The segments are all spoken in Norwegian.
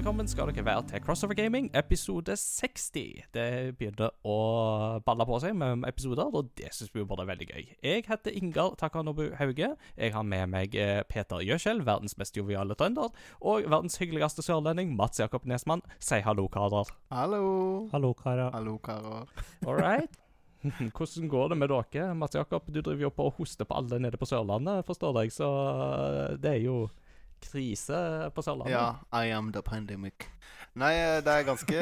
Velkommen skal dere være til Crossover Gaming episode 60. Det begynner å balle på seg med episoder, og det syns vi jo bare er veldig gøy. Jeg heter Ingar Takanobu Hauge. Jeg har med meg eh, Peter Gjøskjell, verdens mest joviale trønder, og verdens hyggeligste sørlending, Mats Jakob Nesmann. Si hallo, karer. Hallo. Hallo, karer. Hallo, karer. All right. Hvordan går det med dere? Mats Jakob, du driver jo på og hoster på alle nede på Sørlandet, forstår jeg, så eh, det er jo krise på Sørlandet. Ja, I am the pandemic. Nei, eh, det er ganske,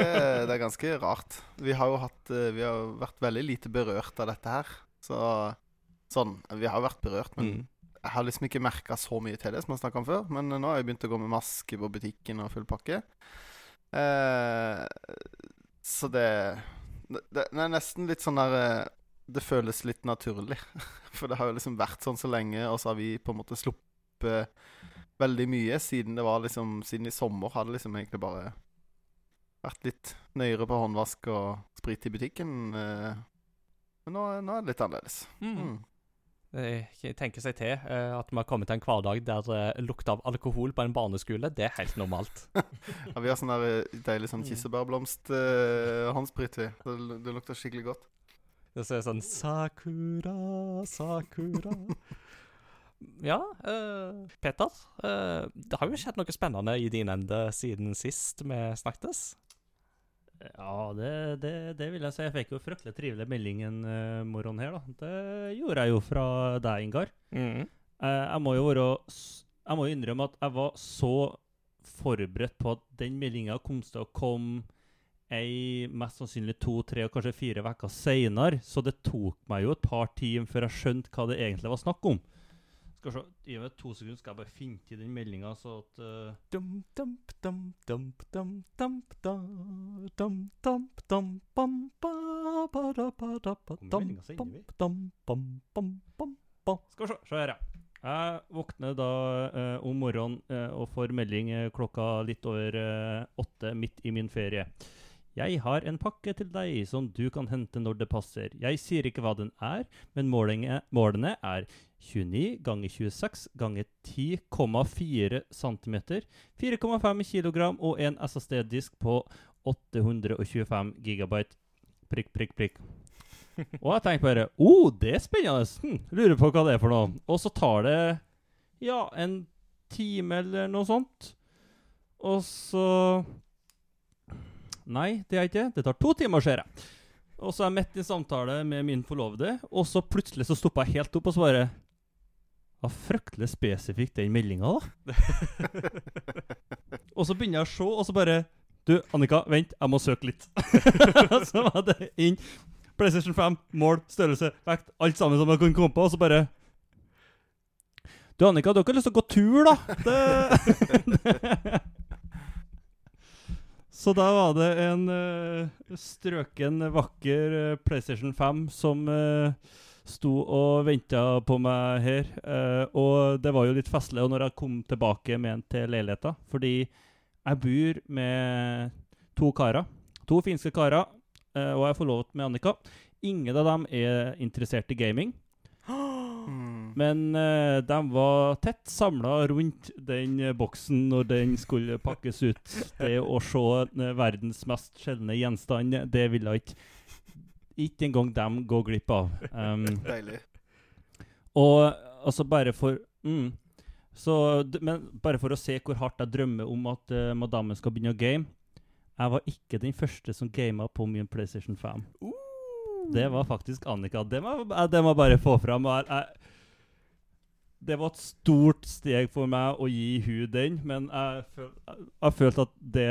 det er ganske rart. Vi har jo hatt eh, Vi har vært veldig lite berørt av dette her. Så sånn Vi har vært berørt, men Mm. jeg har liksom ikke merka så mye til det som jeg snakka om før. Men nå har jeg begynt å gå med maske på butikken og full pakke. Eh, så det, det Det er nesten litt sånn der eh, Det føles litt naturlig. For det har jo liksom vært sånn så lenge, og så har vi på en måte sluppet veldig mye siden det var liksom Siden i sommer hadde liksom egentlig bare vært litt nøyere på håndvask og sprit i butikken. eh, Men nå, nå er det litt annerledes. Mm. Mm. Jeg tenker seg til eh, at vi har kommet til en hverdag der lukta av alkohol på en barneskole, det er helt normalt. Ja, vi har sånn eh, deilig sånn kirsebærblomst-håndsprit, vi. Det, det lukter skikkelig godt. Det ser sånn Sakura, Sakura Ja, uh, Peter. Uh, det har jo skjedd noe spennende i din ende siden sist vi snakkes. Ja, det, det, det vil jeg si. Jeg fikk jo fryktelig trivelig melding en uh, morgen her, da. Det gjorde jeg jo fra deg, Ingar. Mm. Uh, jeg må jo være Jeg må innrømme at jeg var så forberedt på at den meldinga kom til å komme ei mest sannsynlig to, tre og kanskje fire uker seinere, så det tok meg jo et par timer før jeg skjønte hva det egentlig var snakk om. Skal se, Gi meg to sekunder, skal jeg bare finne til den meldinga, så at uh... dum. Skal vi se. Se her, ja. Jeg våkner da eh, om morgenen eh, og får melding eh, klokka litt over eh, åtte midt i min ferie. Jeg har en pakke til deg som du kan hente når det passer. Jeg sier ikke hva den er, men målene er 29 ganger 26 ganger 10,4 cm, 4,5 kg og en SSD-disk på 825 gigabyte. Prikk, prikk, prikk. Og jeg tenker bare oh, det er spennende. Hm, lurer på hva det er for noe. Og så tar det ja, en time eller noe sånt. Og så Nei, det er ikke det. Det tar to timer, ser jeg. Og så er jeg midt i samtale med min forlovede, og så plutselig så stopper jeg helt opp og svarer Var fryktelig spesifikt den meldinga, da. og så begynner jeg å se, og så bare Du, Annika, vent, jeg må søke litt. så var det inn PlayStation 5, mål, størrelse, vekt, alt sammen som jeg kunne komme på, og så bare Du, Annika, du har ikke lyst til å gå tur, da? Det, så da var det en uh, strøken, vakker uh, PlayStation 5 som eh, sto og venta på meg her. Eh, og det var jo litt festlig og når jeg kom tilbake med en til leiligheta, fordi jeg bor med to karer. To finske karer, eh, og jeg er forlovet med Annika. Ingen av dem er interessert i gaming. Mm. Men uh, de var tett samla rundt den uh, boksen når den skulle pakkes ut. Det å se uh, verdens mest sjeldne gjenstand, det ville ikke ikke engang dem går glipp av. Um, Deilig. og altså bare for mm, så, Men bare for å se hvor hardt jeg drømmer om at uh, madammen skal begynne å game Jeg var ikke den første som gama på min PlayStation 5. Det var faktisk Annika. Det må, jeg- bare få fram. Jeg, jeg, det var et stort steg for meg å gi hun den, men jeg, føl, jeg, jeg følte at det,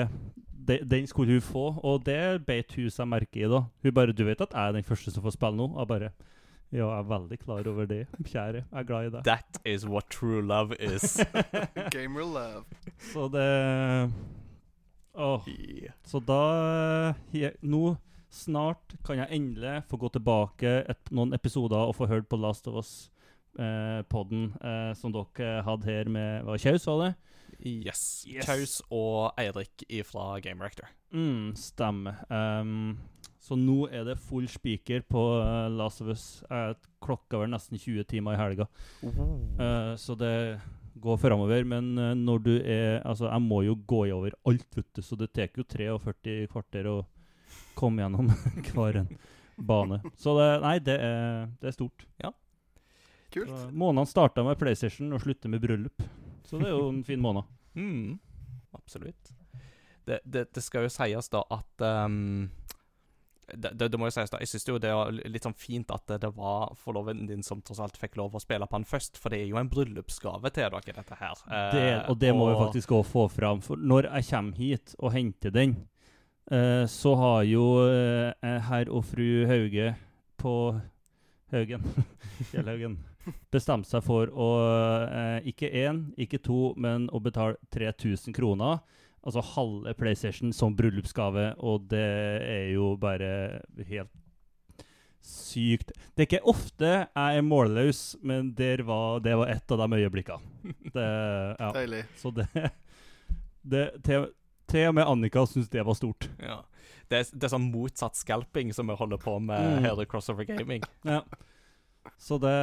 det, den skulle hun få, og det beit hun seg merke i. da. Hun bare 'Du vet at jeg er den første som får spille nå?' Jeg bare Ja, jeg er veldig klar over det, kjære. Jeg er glad i deg. That is what true love is. Gamer love. Så det Åh. Yeah. Så da jeg, Nå snart kan jeg endelig få gå tilbake et, noen episoder og få hørt på Last of Us-podden eh, som dere hadde her med Kjaus, var det? Yes. Yes. Kaus og Eirik fra Game Rector. Mm, stemmer. Um, så nå er det full spiker på uh, Last of Us. Jeg klokka var nesten 20 timer i helga. Uh, så det går framover. Men eh, når du er Altså, jeg må jo gå i over alt, vet du, så det tar jo 43 kvarter å komme gjennom hver en bane. Så det, nei, det er, det er stort. Kult. Månedene Måneden starta med PlayStation og slutter med bryllup. Så det er jo en fin måned. Mm, absolutt. Det, det, det skal jo sies da at um, det, det, må jo sies da, Jeg syns jo det er litt sånn fint at det, var forloven din som tross alt fikk lov å spille på den først, for det er jo en bryllupsgave til dere, dette her. Det, Eh, og det må vi faktisk også få fram. For når jeg kommer hit og henter den, eh, så har jo eh, herr og fru Hauge på Haugen, Fjellhaugen, bestemt seg for å eh, ikke én, ikke to, men å betale 3000 kroner. Altså halve PlayStation som bryllupsgave, og det er jo bare helt sykt. Det er ikke ofte jeg er målløs, men der var, det var et av de øyeblikkene. Det, ja. Deilig. Så det, det til, til og med Annika syntes det var stort. Ja. Det, er, det er sånn motsatt scalping som vi holder på med Mm. her i Crossover Gaming. Ja. Så det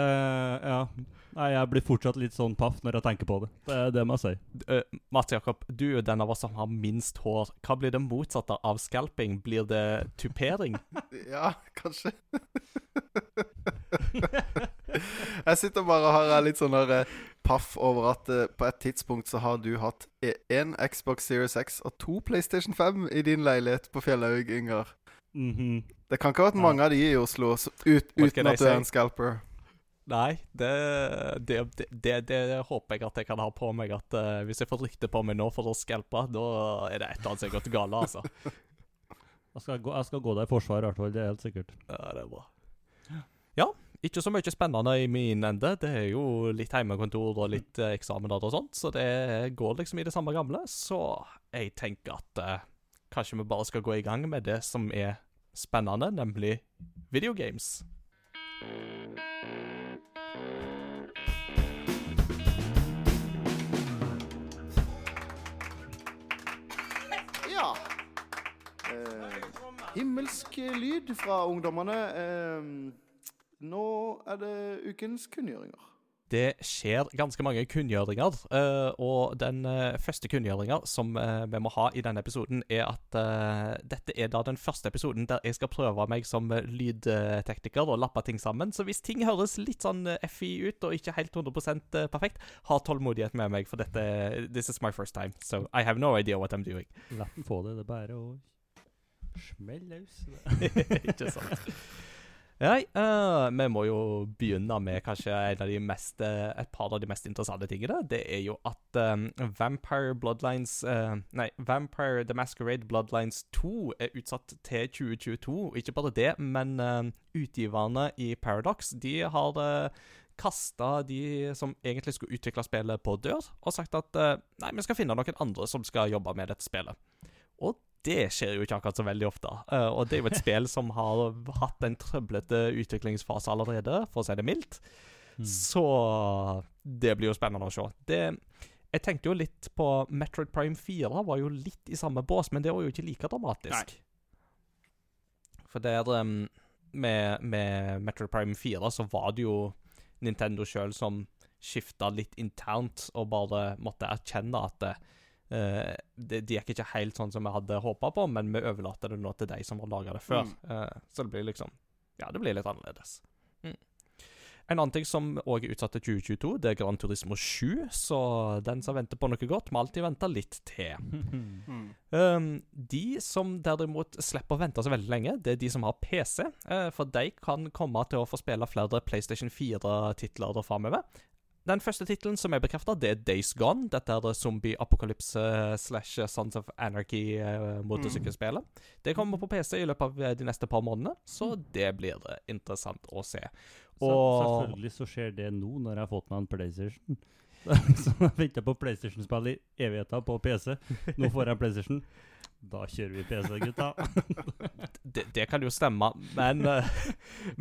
Ja. Nei, jeg blir fortsatt litt sånn paff når jeg tenker på det. Det, det må jeg si. Uh, Mats Jakob, du er den av oss som har minst hår. Hva blir det motsatte av scalping? Blir det tupering? Ja, kanskje. jeg sitter bare og har litt sånn der eh, paff over at uh, på et tidspunkt så har du hatt én Xbox Series X og to PlayStation 5 i din leilighet på Fjellhaug, Ingar. -hmm. Det kan ikke ha vært Ja. mange av de i Oslo ut, uten at du er en scalper. Nei, det, det, det, det, det håper jeg at jeg kan ha på meg. At uh, Hvis jeg får rykte på meg nå for å scalpe, da er det et eller annet som har gått galt, altså. Jeg, skal gå, jeg skal gå der i forsvar, i hvert fall. Det er helt sikkert. Ja, det er bra. Ja, ikke så mye spennende i min ende. Det er jo litt hjemmekontor og litt uh, eksamener og sånt, så det går liksom i det samme gamle. Så jeg tenker at uh, kanskje vi bare skal gå i gang med det som er spennende, nemlig videogames. Ja. Eh, himmelsk lyd fra ungdommene. Eh, nå er det ukens kunngjøringer. Det skjer ganske mange kunngjøringer, eh, og den uh, første kunngjøringa som eh, vi må ha i denne episoden, er at eh, dette er da den første episoden der jeg skal prøve meg som eh, lydtekniker og lappe ting sammen. Så hvis ting høres litt sånn eh, FI ut og ikke helt 100% perfekt, ha tålmodighet med meg, for dette This is my first time, so I have no idea what I'm doing. La den få det. Det er bare å smelle løs. ikke sant? Nei, uh, vi må jo begynne med kanskje av mest, eh, et par av de mest interessante tingene. Det er jo at um, Vampire Bloodlines uh, Nei, Vampire The Masquerade Bloodlines 2 er utsatt til 2022. Ikke bare det, men eh, utgiverne i Paradox de har uh, kasta de som egentlig skulle utvikle spillet, på dør, og sagt at uh, nei, vi skal finne noen andre som skal jobbe med dette spillet. Og det skjer jo ikke akkurat så veldig ofte. Uh, og det er jo et spill som har hatt en trøblete utviklingsfase allerede, for å si det mildt. Mm. Så det blir jo spennende å se. Det, jeg tenkte jo litt på Metroid Prime 4, var jo litt i samme bås, men det var jo ikke like dramatisk. For der um, med, med Metroid Prime 4 så var det jo Nintendo sjøl som skifta litt internt og bare måtte erkjenne at det, eh, det, det gikk ikke helt sånn som vi hadde håpa på, men vi overlater det nå til de som har laga det før. Eh, så det blir liksom Ja, det blir litt annerledes. Mm. En annen ting som òg er utsatt til 2022, det er Gran Turismo 7. Så den som venter på noe godt, må alltid vente litt til. Mm. Um, de som derimot slipper å vente så veldig lenge, det er de som har PC. eh, for de kan komme til å få spille flere PlayStation 4-titler framover. Den første tittelen som er bekrefta, er Days Gone. Dette er det zombie-apokalypse slash Sons of Anarchy-motorsykkelspillet. Det kommer på PC i løpet av eh, de neste par månedene, så det blir det interessant å se. Så, selvfølgelig så skjer det nå, når jeg har fått meg en PlayStation. så jeg venta på PlayStation-spill i evigheter på PC. Nå får jeg PlayStation. Da kjører vi PC, gutta. det, det kan jo stemme, men, eh,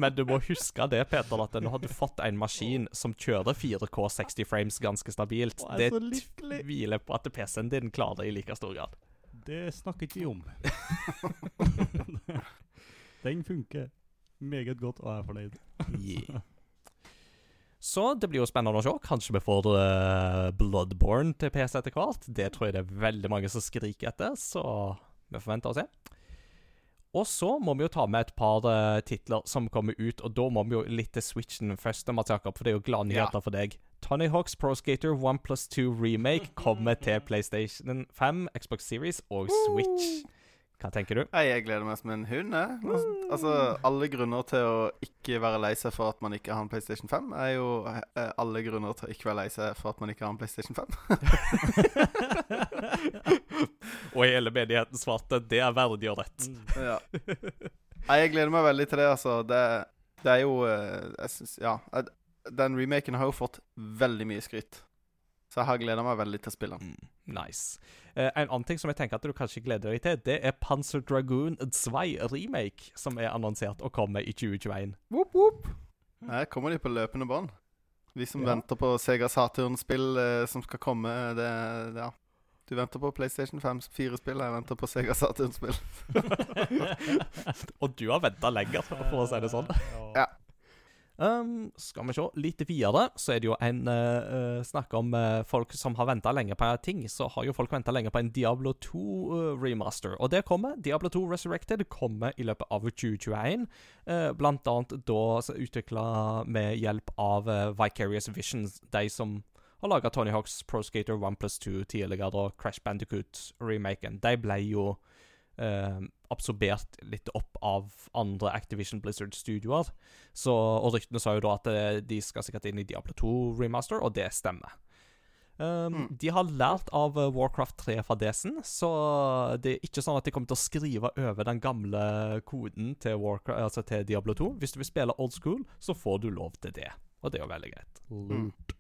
men du må huske det, Peter, at nå har du fått en maskin som kjører 4K 60 frames ganske stabilt. Det hviler tviler på at PC-en din klarer det i like stor grad. Det snakker ikke vi om. Den funker meget godt, og er fornøyd. Så det blir jo spennende å se. Kanskje vi får uh, Bloodborne til PC etter hvert. Det tror jeg det er veldig mange som skriker etter, så vi får vente og se. Og så må vi jo ta med et par uh, titler som kommer ut, og da må vi jo litt til Switchen først, Mats Jakob, for det er jo gladnyheter Ja. for deg. Tony Hawks Pro Skater 1 plus 2 Remake kommer til PlayStation 5, Xbox Series og Switch. Hva tenker du? Jeg gleder meg som en hund. Jeg. Altså, alle grunner til å ikke være lei seg for at man ikke har en PlayStation 5, er jo eh, alle grunner til å ikke være lei seg for at man ikke har en PlayStation 5. Og hele menigheten svarte det er verdig og rett. Ja. Jeg gleder meg veldig til det, altså. Det, det er jo eh, Jeg syns Ja. Den remaken har jo fått veldig mye skryt. Så jeg har gleda meg veldig til å spille den. Mm, nice. Eh, en annen ting som jeg tenker at du kanskje gleder deg til, det er Panzer Dragoon 2 remake, som er annonsert å komme i 2021. Whoop, whoop. Her kommer de på løpende bånd. Vi som Ja. venter på Sega Saturn-spill eh, som skal komme, det, Ja. Du venter på PlayStation 5 4-spill, jeg venter på Sega Saturn-spill. Og du har venta lenger, for å si det sånn. Ja. Um, skal vi se litt videre, så er det jo en uh, Snakk om uh, folk som har venta lenge på ting. Så har jo folk venta lenge på en Diablo 2 uh, remaster. Og det kommer. Diablo 2 Resurrected kommer i løpet av 2021. Uh, blant annet da utvikla med hjelp av Vicarious Visions, de som har laga Tony Hawks Pro Skater 1 pluss 2 tidligere, og Crash Bandicoot-remaken. De ble jo absorbert litt opp av andre Activision Blizzard-studioer. Og ryktene sa jo da at eh, de skal sikkert inn i Diablo 2 remaster, og det stemmer. Um, Mm. De har lært av eh, Warcraft 3-fadesen, så det er ikke sånn at de kommer til å skrive over den gamle koden til, Warcraft, altså til Diablo 2. Hvis du vil spille old school, så får du lov til det, og det er jo veldig greit. Lurt.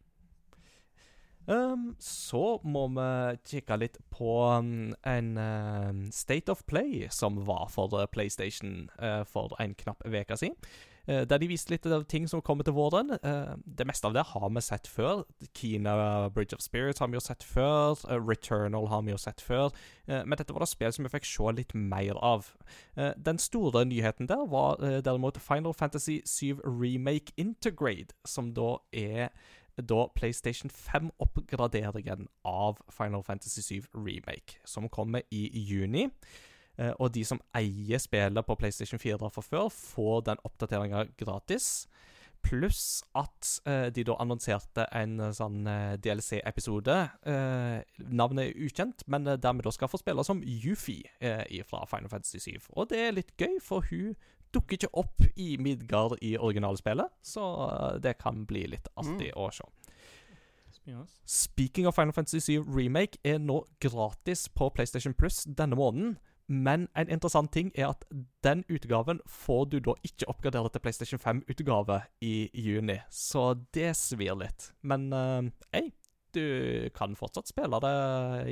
Um, så må vi kikke litt på um, en um, State of Play som var for uh, PlayStation uh, for en knapp uke siden. Uh, der de viste litt av ting som kommer til våren. Uh, det meste av det har vi sett før. Kina Bridge of Spirits har vi jo sett før. Uh, Returnal har vi jo sett før. Uh, men dette var da spill som vi fikk se litt mer av. Uh, den store nyheten der var uh, derimot Final Fantasy 7 Remake Integrate, som da er da PlayStation 5-oppgraderingen av Final Fantasy 7 Remake, som kommer i juni. Eh, og de som eier spillet på PlayStation 4 fra før, får den oppdateringa gratis. Pluss at eh, de da annonserte en eh, sånn DLC-episode. Navnet er ukjent, men der vi da skal få spille som Yufi fra Final Fantasy 7. Og det er litt gøy, for hun dukker ikke opp i Midgard i originalspillet, så eh, det kan bli litt artig å se. Speaking of Final Fantasy 7 Remake er nå gratis på PlayStation Plus denne måneden. Men en interessant ting er at den utgaven får du da ikke oppgradere til PlayStation 5-utgave i juni, så det svir litt. Men eh, hei, du kan fortsatt spille det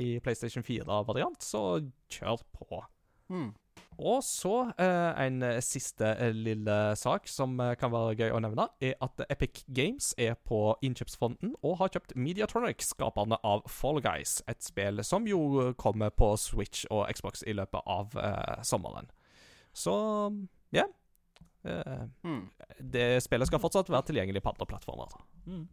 i PlayStation 4-variant, så kjør på. Mm. Og så eh, en eh, siste eh, lille sak som kan være gøy å nevne, er at Epic Games er på innkjøpsfronten og har kjøpt Mediatronic, skaperne av Fall Guys. Et spill som jo kommer på Switch og Xbox i løpet av sommeren. Så ja. Eh, Mm. det spillet skal fortsatt være tilgjengelig på andre plattformer. Mm.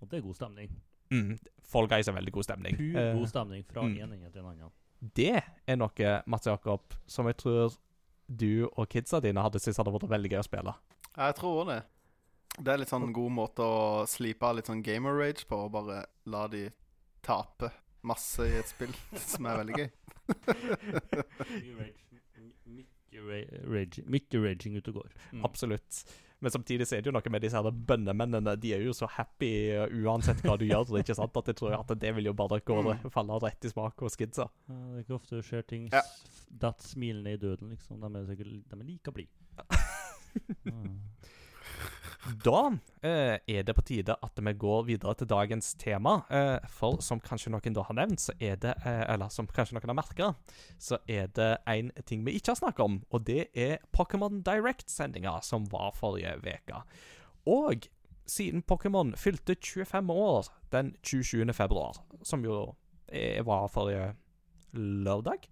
Og det er god stemning. Mm, Fall Guys er veldig god stemning. Pur god stemning fra mm. en ende til en annen. Det er noe, Mats Jakob, som jeg tror du og kidsa dine hadde syntes hadde vært veldig gøy å spille. Jeg tror det. Det er litt sånn god måte å slipe litt sånn gamer rage på, og bare la de tape masse i et spill, som er veldig gøy. Mye raging- Mye raging ute og går. Mm. Absolutt. Men samtidig så er det jo noe med disse her bønnemennene. De er jo så happy uh, uansett hva du gjør. ikke sant? At jeg tror at det vil jo bare gå og falle rett i smak hos kidsa. Ja, det er ikke ofte det skjer ting Ja. datt smilende i døden, liksom. De er sikkert de er like blide. Mm. Da eh, er det på tide at vi går videre til dagens tema. Eh, for som kanskje noen da har nevnt, så er det eh, Eller som kanskje noen har merka, så er det en ting vi ikke har snakket om, og det er Pokémon Direct-sendinga som var forrige uke. Og siden Pokémon fylte 25 år den 27. februar, som jo eh, var forrige lørdag,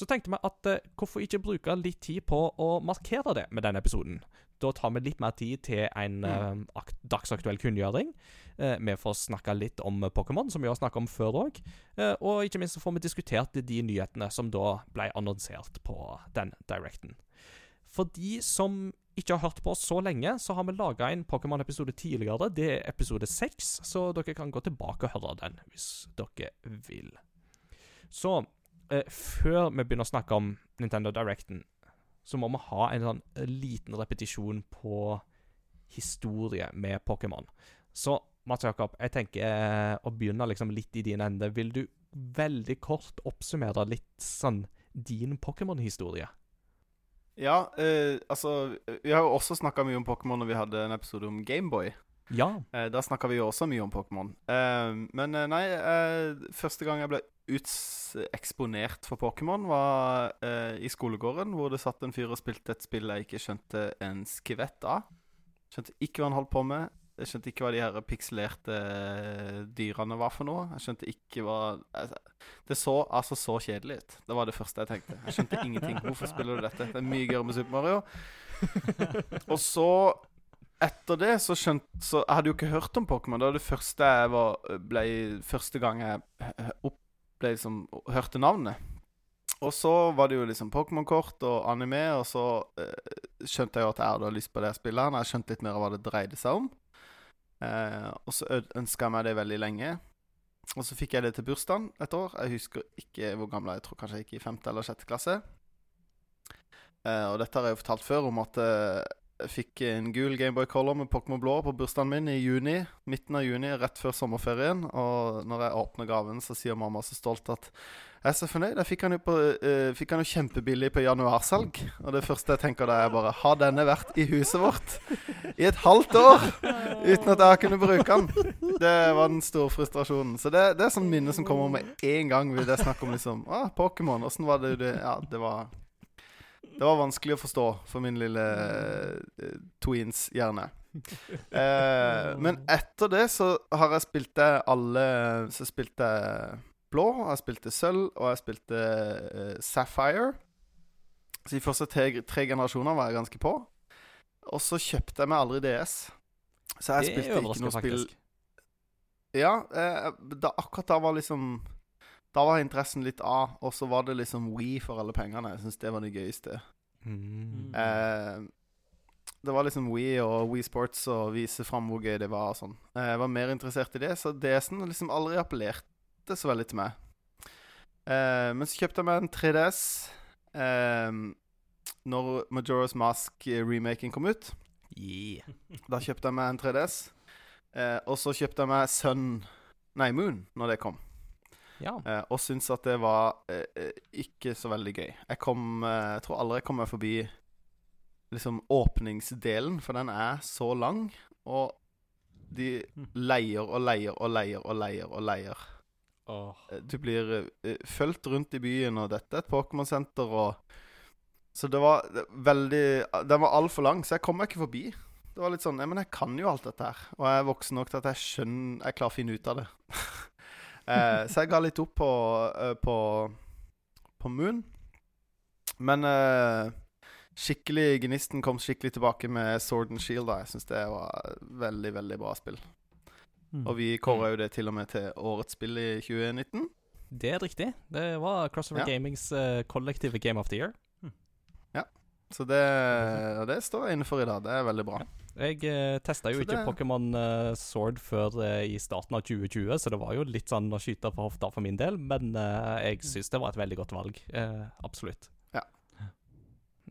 Så tenkte vi at eh, hvorfor ikke bruke litt tid på å markere det med denne episoden? Da tar vi litt mer tid til en eh, ak dagsaktuell kunngjøring. Eh, vi får snakka litt om Pokémon, som vi har snakka om før òg. Eh, og ikke minst så får vi diskutert de nyhetene som da ble annonsert på den directen. For de som ikke har hørt på oss så lenge, så har vi laga en Pokémon-episode tidligere. Det er episode seks, så dere kan gå tilbake og høre den hvis dere vil. Så eh, før vi begynner å snakke om Nintendo Directen, så må vi ha en sånn eh, liten repetisjon på historie med Pokémon. Så Mats Jakob, jeg tenker eh, å begynne liksom litt i din ende. Vil du veldig kort oppsummere litt sånn din Pokémon-historie? Ja, eh, altså Vi har jo også snakka mye om Pokémon når vi hadde en episode om Gameboy. Ja. Eh, da snakka vi jo også mye om Pokémon. Eh, men eh, nei, eh, første gang jeg ble uteksponert for Pokémon, var eh, i skolegården, hvor det satt en fyr og spilte et spill jeg ikke skjønte en skvett av. Skjønte ikke hva han holdt på med. Jeg skjønte ikke hva de her pikselerte eh, dyrene var for noe. Jeg skjønte ikke hva altså, Det så altså så kjedelig ut. Det var det første jeg tenkte. Jeg skjønte ingenting. Hvorfor spiller du dette? Det er mye gøyere med Super Mario. Og så etter det så skjønte Så jeg hadde jo ikke hørt om Pokémon. Det var det første jeg var ble Første gang jeg opp, ble liksom hørte navnet. Og så var det jo liksom Pokémon-kort og anime, og så eh, skjønte jeg jo at jeg hadde lyst på det spillet. Jeg skjønte litt mer av hva det dreide seg om. Eh, og så ønska jeg meg det veldig lenge. Og så fikk jeg det til bursdagen et år. Jeg husker ikke hvor gammel. Jeg tror kanskje jeg gikk i femte eller sjette klasse. Eh, og dette har jeg jo fortalt før, om at eh, jeg fikk en gul Gameboy Color med Pokémon Blå på bursdagen min i juni. Midten av juni, rett før sommerferien. Og når jeg åpner gaven, så sier mamma så stolt at jeg er så fornøyd. Jeg fikk han jo, på, uh, fikk han jo kjempebillig på januarsalg. Og det første jeg tenker da, er bare Har denne vært i huset vårt i et halvt år uten at jeg har kunnet bruke den? Det var den store frustrasjonen. Så det, det er sånn minne som kommer med en gang. Vil jeg snakke om liksom ah, Pokémon. Åssen var det du Ja, det var Det var vanskelig å forstå for min lille uh, tweens-hjerne. Uh, men etter det så har jeg spilt alle Så spilte jeg blå, jeg spilte sølv, og jeg spilte uh, Sapphire. Så de første tre, tre generasjoner var jeg ganske på. Og så kjøpte jeg meg aldri DS. Så jeg Det spilte ikke noe spill. Ja, eh, da, akkurat da var liksom Da var interessen litt av, og så var det liksom We for alle pengene. Jeg syns det var det gøyeste. Mm. Eh, det var liksom We og We Sports og vise fram hvor gøy det var og sånn. Eh, jeg var mer interessert i det, så DS-en liksom aldri appellerte så veldig til meg. Eh, men så kjøpte jeg meg en 3DS eh, når Majora's Mask-remaken kom ut. Yeah. Da kjøpte jeg meg en 3DS. Eh, og så kjøpte jeg meg Sun Nei, Moon når det kom. Ja. Eh, og syntes at det var eh, eh, ikke så veldig gøy. Jeg kom eh, Jeg tror aldri jeg kommer forbi liksom åpningsdelen, for den er så lang. Og de leier og leier og leier og leier og leier. Eh, Du blir eh, fulgt rundt i byen, og dette er et Pokémon-senter, og Så det var det, veldig Den var altfor lang, så jeg kom meg ikke forbi. Det var litt sånn Ja, men jeg kan jo alt dette her. Og jeg er voksen nok til at jeg skjønner Jeg klarer å finne ut av det. eh, så jeg ga litt opp på, eh, på, på Moon. Men eh, skikkelig Gnisten kom skikkelig tilbake med Sword and Shield. da Jeg syns det var veldig, veldig bra spill. Mm. Og vi kåra jo det til og med til årets spill i 2019. Det er riktig. Det var Crossover Ja. Gamings uh, kollektive Game of the Year. Så det, det står jeg inne for i dag. Det er veldig bra. Jeg eh, testa jo Så ikke det- Pokémon eh, Sword før eh, i starten av 2020, så det var jo litt sånn å skyte på hofta for min del, men eh, jeg syns det var et veldig godt valg. Eh, absolutt. Ja.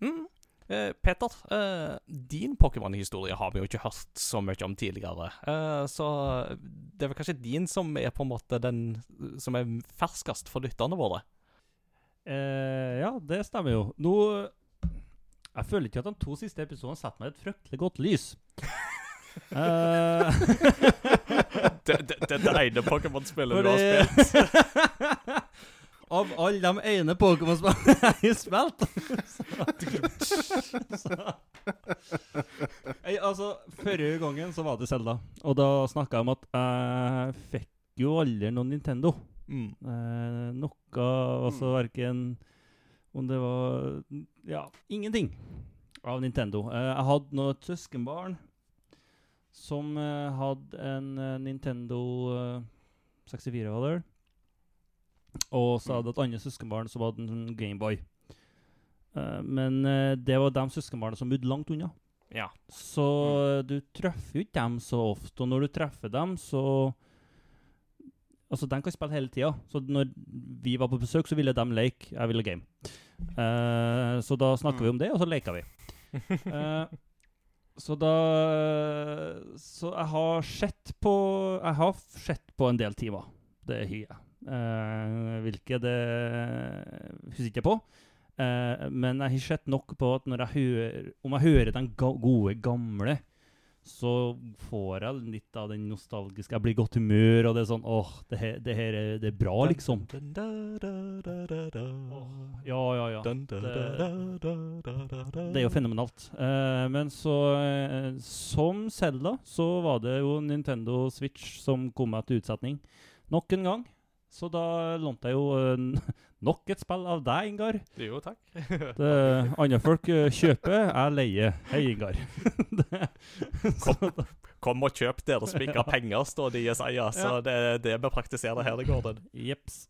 Mm. Eh, Peter, eh, din Pokémon-historie har vi jo ikke hørt så mye om tidligere. Eh, så det er vel kanskje din som er på en måte den som er ferskest for lytterne våre. Eh, ja, det stemmer jo. Nå Jeg føler ikke at de to siste episodene setter meg i et fryktelig godt lys. Eh, Det, det, det, det ene Pokémon-spillet du har spilt. Av alle de ene Pokémon-spillene jeg har spilt så. Jeg, Altså, Forrige gangen så var det Zelda, og da snakka jeg om at jeg fikk jo aldri noen Nintendo. Mm. Eh, noe Altså verken Om det var Ja, ingenting av Nintendo. Eh, jeg hadde nå et søskenbarn som eh, hadde en eh, Nintendo eh, 64, var det? Og så hadde et annet søskenbarn som hadde en Gameboy. Men det var de søskenbarna som bodde langt unna. Ja. Så du treffer jo ikke dem så ofte, og når du treffer dem, så Altså, den kan spille hele tida. Så når vi var på besøk, så ville de leke, jeg ville game. Uh, så da snakka vi om det, og så leka vi. Uh, så da Så jeg har sett på Jeg har sett på en del timer. Det har jeg. Uh, hvilke, det husker jeg ikke på. Uh, men jeg har sett nok på at når jeg hører Om jeg hører den ga gode, gamle, så får jeg litt av den nostalgiske Jeg blir i godt humør, og det er sånn Åh, det her, det her er, det er bra, liksom. Ja, ja, ja. Det-. Det er jo fenomenalt. Eh, men så eh, Som Selda så var det jo Nintendo Switch som kom meg til utsetning nok en gang. Så da lånte jeg jo eh, nok et spill av deg, Ingar. Jo, takk. Det andre folk eh, kjøper, jeg leier. Hei, Ingar. kom, Kom og kjøp dere som ikke har penger, står det i Jesaja. Så Ja. det er det vi praktiserer her i gården. Jeps.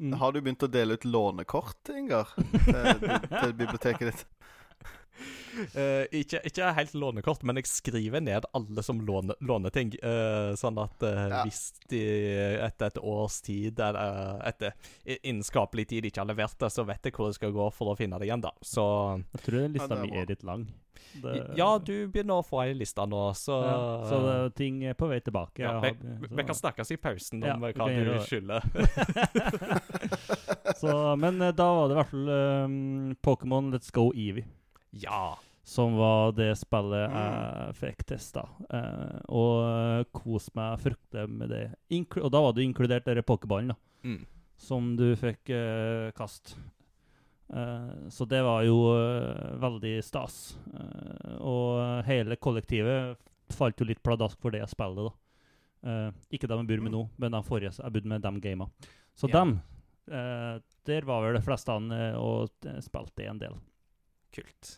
Mm. Har du begynt å dele ut lånekort, Ingar? Til, til biblioteket ditt? Eh, ikke, ikke helt lånekort, men jeg skriver ned alle som låner, låner ting. Uh, sånn at uh, Ja. hvis de etter et års tid, eller eh, etter innskapelig tid, ikke har levert det, så vet jeg hvor jeg skal gå for å finne det igjen, da. Så Jeg tror lista Ja, er mi er litt lang. Det, ja, du begynner å få ei liste nå, så ja, Så det, ting er på vei tilbake. ja, vi, har- vi kan snakkes i pausen Ja, om hva du skylder. så, men eh, da var det i hvert fall um, Pokémon Let's Go Eevee. Ja. Som var det spillet Mm. jeg fikk testa. Eh, og uh, koste meg fryktelig med det. Inkl og da var det inkludert denne pokerballen, da. Mm. Som du fikk uh, kast. Eh, så det var jo eh, veldig stas. Eh, og hele kollektivet falt jo litt pladask for det spillet, da. Uh, ikke dem jeg bor med nå, men de forrige jeg bodde med, dem gama. Så yeah. dem uh, Der var vel de fleste eh, og eh, spilte en del. Kult.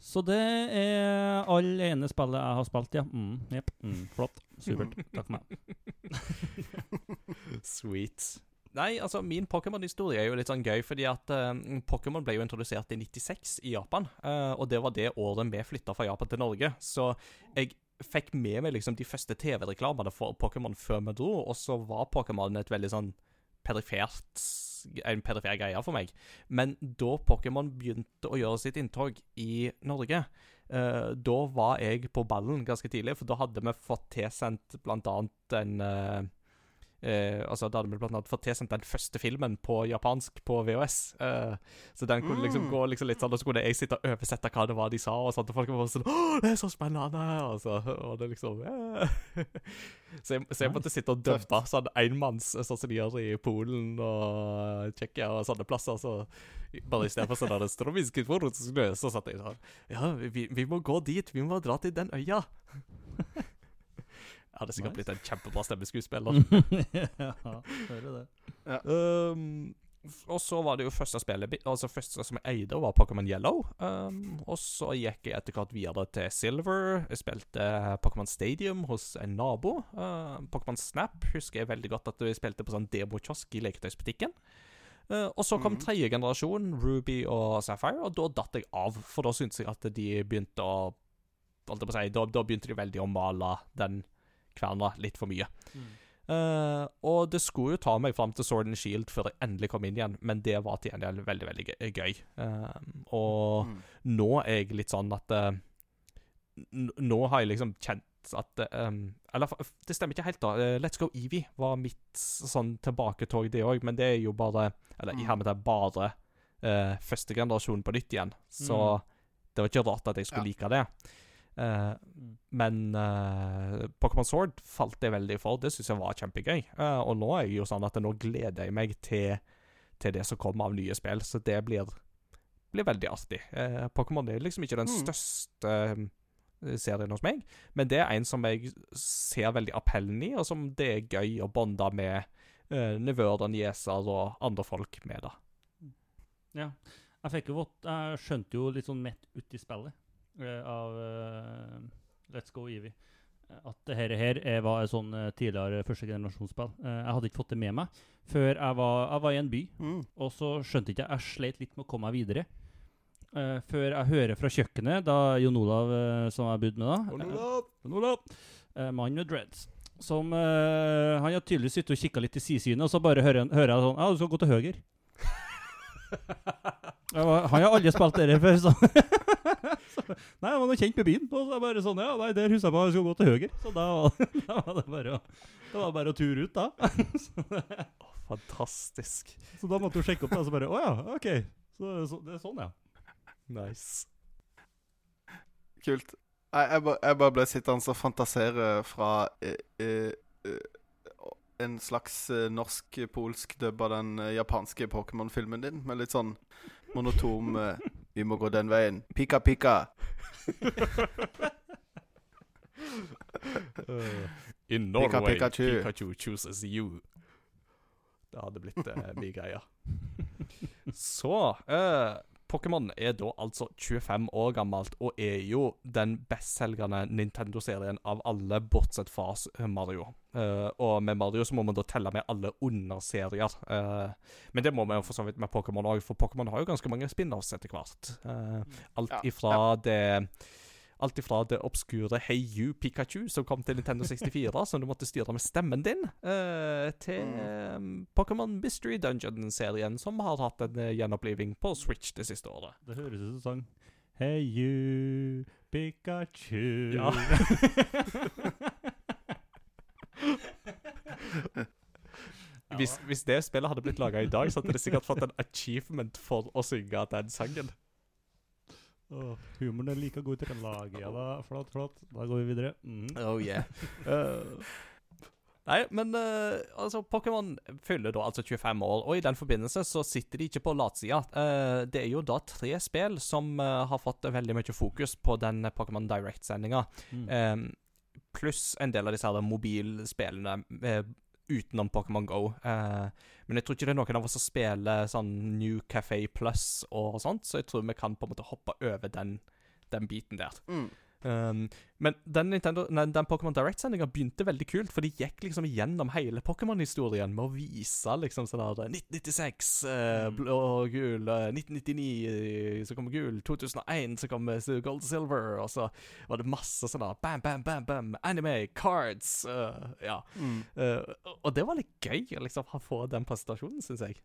Så det er alle ene spillet jeg har spilt, ja. Mm, yep. Mm, flott. Supert. Takk for meg. Sweet. Nei, altså, min Pokémon-historie er jo litt sånn gøy, fordi at uh, Pokémon ble jo introdusert i 96 i Japan, Uh, og det var det året vi flytta fra Japan til Norge. Så jeg fikk med meg liksom de første TV-reklamene for Pokémon før vi dro, og så var Pokémon et veldig sånn perifert en perifer greie for meg. Men da Pokémon begynte å gjøre sitt inntog i Norge, eh, da var jeg på ballen ganske tidlig, for da hadde vi fått tilsendt blant annet en eh, eh, altså Da hadde vi blant annet fått tilsendt den første filmen på japansk på VHS. eh, så den kunne liksom Mm. gå liksom litt sånn, og så kunne jeg sitte og oversette hva det var de sa, og sånt, og folk var sånn 'Å, det er så spennende!' Og så og det liksom eh. så, jeg, så jeg måtte sitte og dubbe sånn enmanns, sånn som de gjør i Polen og Tsjekkia og sånne plasser. Så bare i stedet for sånn der «Strovinskij forutsknø», så satt jeg sånn Ja, vi, vi må gå dit. Vi må dra til den øya. Hadde sikkert Nice. blitt en kjempebra stemmeskuespiller. ja, hører det. Um, og så var det jo første spillet Altså første som jeg eide, var Pokémon Yellow. Um, og så gikk jeg etter hvert videre til Silver. Jeg spilte Pokémon Stadium hos en nabo. Uh, Pokémon Snap husker jeg veldig godt at vi spilte på sånn demokiosk i leketøysbutikken. Uh, og så kom Mhm. tredje generasjon, Ruby og Sapphire, og da datt jeg av. For da syntes jeg at de begynte å holdt jeg på å si, da, da begynte de veldig å male den kverna litt for mye. Eh, og det skulle jo ta meg fram til Sword and Shield før jeg endelig kom inn igjen, men det var til gjengjeld veldig, veldig gøy-. Eh, og Mm. nå er jeg litt sånn at uh, Nå har jeg liksom kjent at um, Eller det stemmer ikke helt, da. Let's Go Evie var mitt sånn tilbaketog, det òg, men det er jo bare Eller i Mm. hermetegn bare uh, første generasjon på nytt igjen. Så Mm. det var ikke rart at jeg skulle like det. Eh, men uh, Pokémon Sword falt jeg veldig for. Det syns jeg var kjempegøy. Uh, og nå er jeg jo sånn at nå gleder jeg meg til, til det som kommer av nye spill, så det blir, blir veldig artig. Pokémon er liksom ikke den Mm. største serien hos meg, men det er en som jeg ser veldig appellen i, og som det er gøy å bonde med uh, nevøer og nieser og andre folk med, da. Ja. Jeg jo Jeg skjønte jo litt sånn midt uti spillet av eh, Let's Go Eevee eh, at det her, her er, var et sånn eh, tidligere førstegenerasjonsspill. generasjonsspill. jeg hadde ikke fått det med meg før jeg var, jeg var i en by. Mm. Og så skjønte ikke jeg Jeg sleit litt med å komme meg videre. Uh, før jeg hører fra kjøkkenet, da Jon Olav, eh, som jeg bodde med da eh, Jon Olav! Eh, Mann med dreads. Som uh, Han har tydeligvis sittet og kikka litt i sidesynet, og så bare hører, hører jeg sånn Ja, du skal gå til høyre. Han har aldri spilt det før, så. så Nei, jeg var noe kjent med byen. Og så er bare sånn Ja, nei, der husker jeg på, jeg skulle gå til høyre. Så da, var- da var det bare å det var bare å ture ut, da. Fantastisk. Så da måtte du sjekke opp det, og så bare Å ja, OK. Så, så det er sånn, ja. Nice. Kult. Jeg, jeg, ba, jeg bare ble sittende og fantasere fra eh, eh, eh, en slags eh, norsk-polsk dubb av den eh, japanske Pokémon-filmen din, med litt sånn monotom eh, Vi må gå den veien. Pika, pika. In Pika, Norway, Pikachu. Pikachu. chooses you. Det hadde blitt uh, mye greier. Så eh, Pokémon er da altså 25 år gammelt og er jo den bestselgende Nintendo-serien av alle, bortsett fra Mario. Uh, og med Mario så må man da telle med alle underserier. Uh, men det må vi for så vidt med Pokémon òg, for Pokémon har jo ganske mange spin-offs etter hvert. Uh, alt ifra det Alt ifra det obskure Hey You Pikachu, som kom til Nintendo 64, som du måtte styre med stemmen din, uh, til eh, Pokémon Mystery Dungeon-serien, som har hatt en uh, gjenoppliving på Switch det siste året. Det høres ut som sang. Hey you, Pikachu. Ja. Hvis, hvis det spillet hadde blitt laga i dag, så hadde det sikkert fått en achievement for å synge den sangen. Åh, humoren er like god å lage. Ja da, flott, flott. Da går vi videre. Mm. Oh yeah. nei, men uh, altså, Pokémon fyller da altså 25 år, og i den forbindelse så sitter de ikke på latsida. Uh, det er jo da tre spill som eh, har fått veldig mye fokus på den Pokémon Direct-sendinga. Mm. Um, pluss en del av disse her mobilspillene eh, utenom Pokémon Go. Eh, men jeg tror ikke det er noen av oss som spiller sånn New Café Plus og sånt, så jeg tror vi kan på en måte hoppe over den, den biten der. Mm. Um, men den, Nintendo, nei, den Pokémon Direct-sendinga begynte veldig kult, for de gikk liksom gjennom hele Pokémon-historien med å vise liksom sånn der 1996, eh, Mm. blå og gul, uh, 1999, eh, så kommer gul, 2001, så kommer gold og silver, og så var det masse sånn bam, bam, bam, bam, anime, cards, eh, ja. Mm. Eh, og det var litt gøy liksom å få den presentasjonen, syns jeg.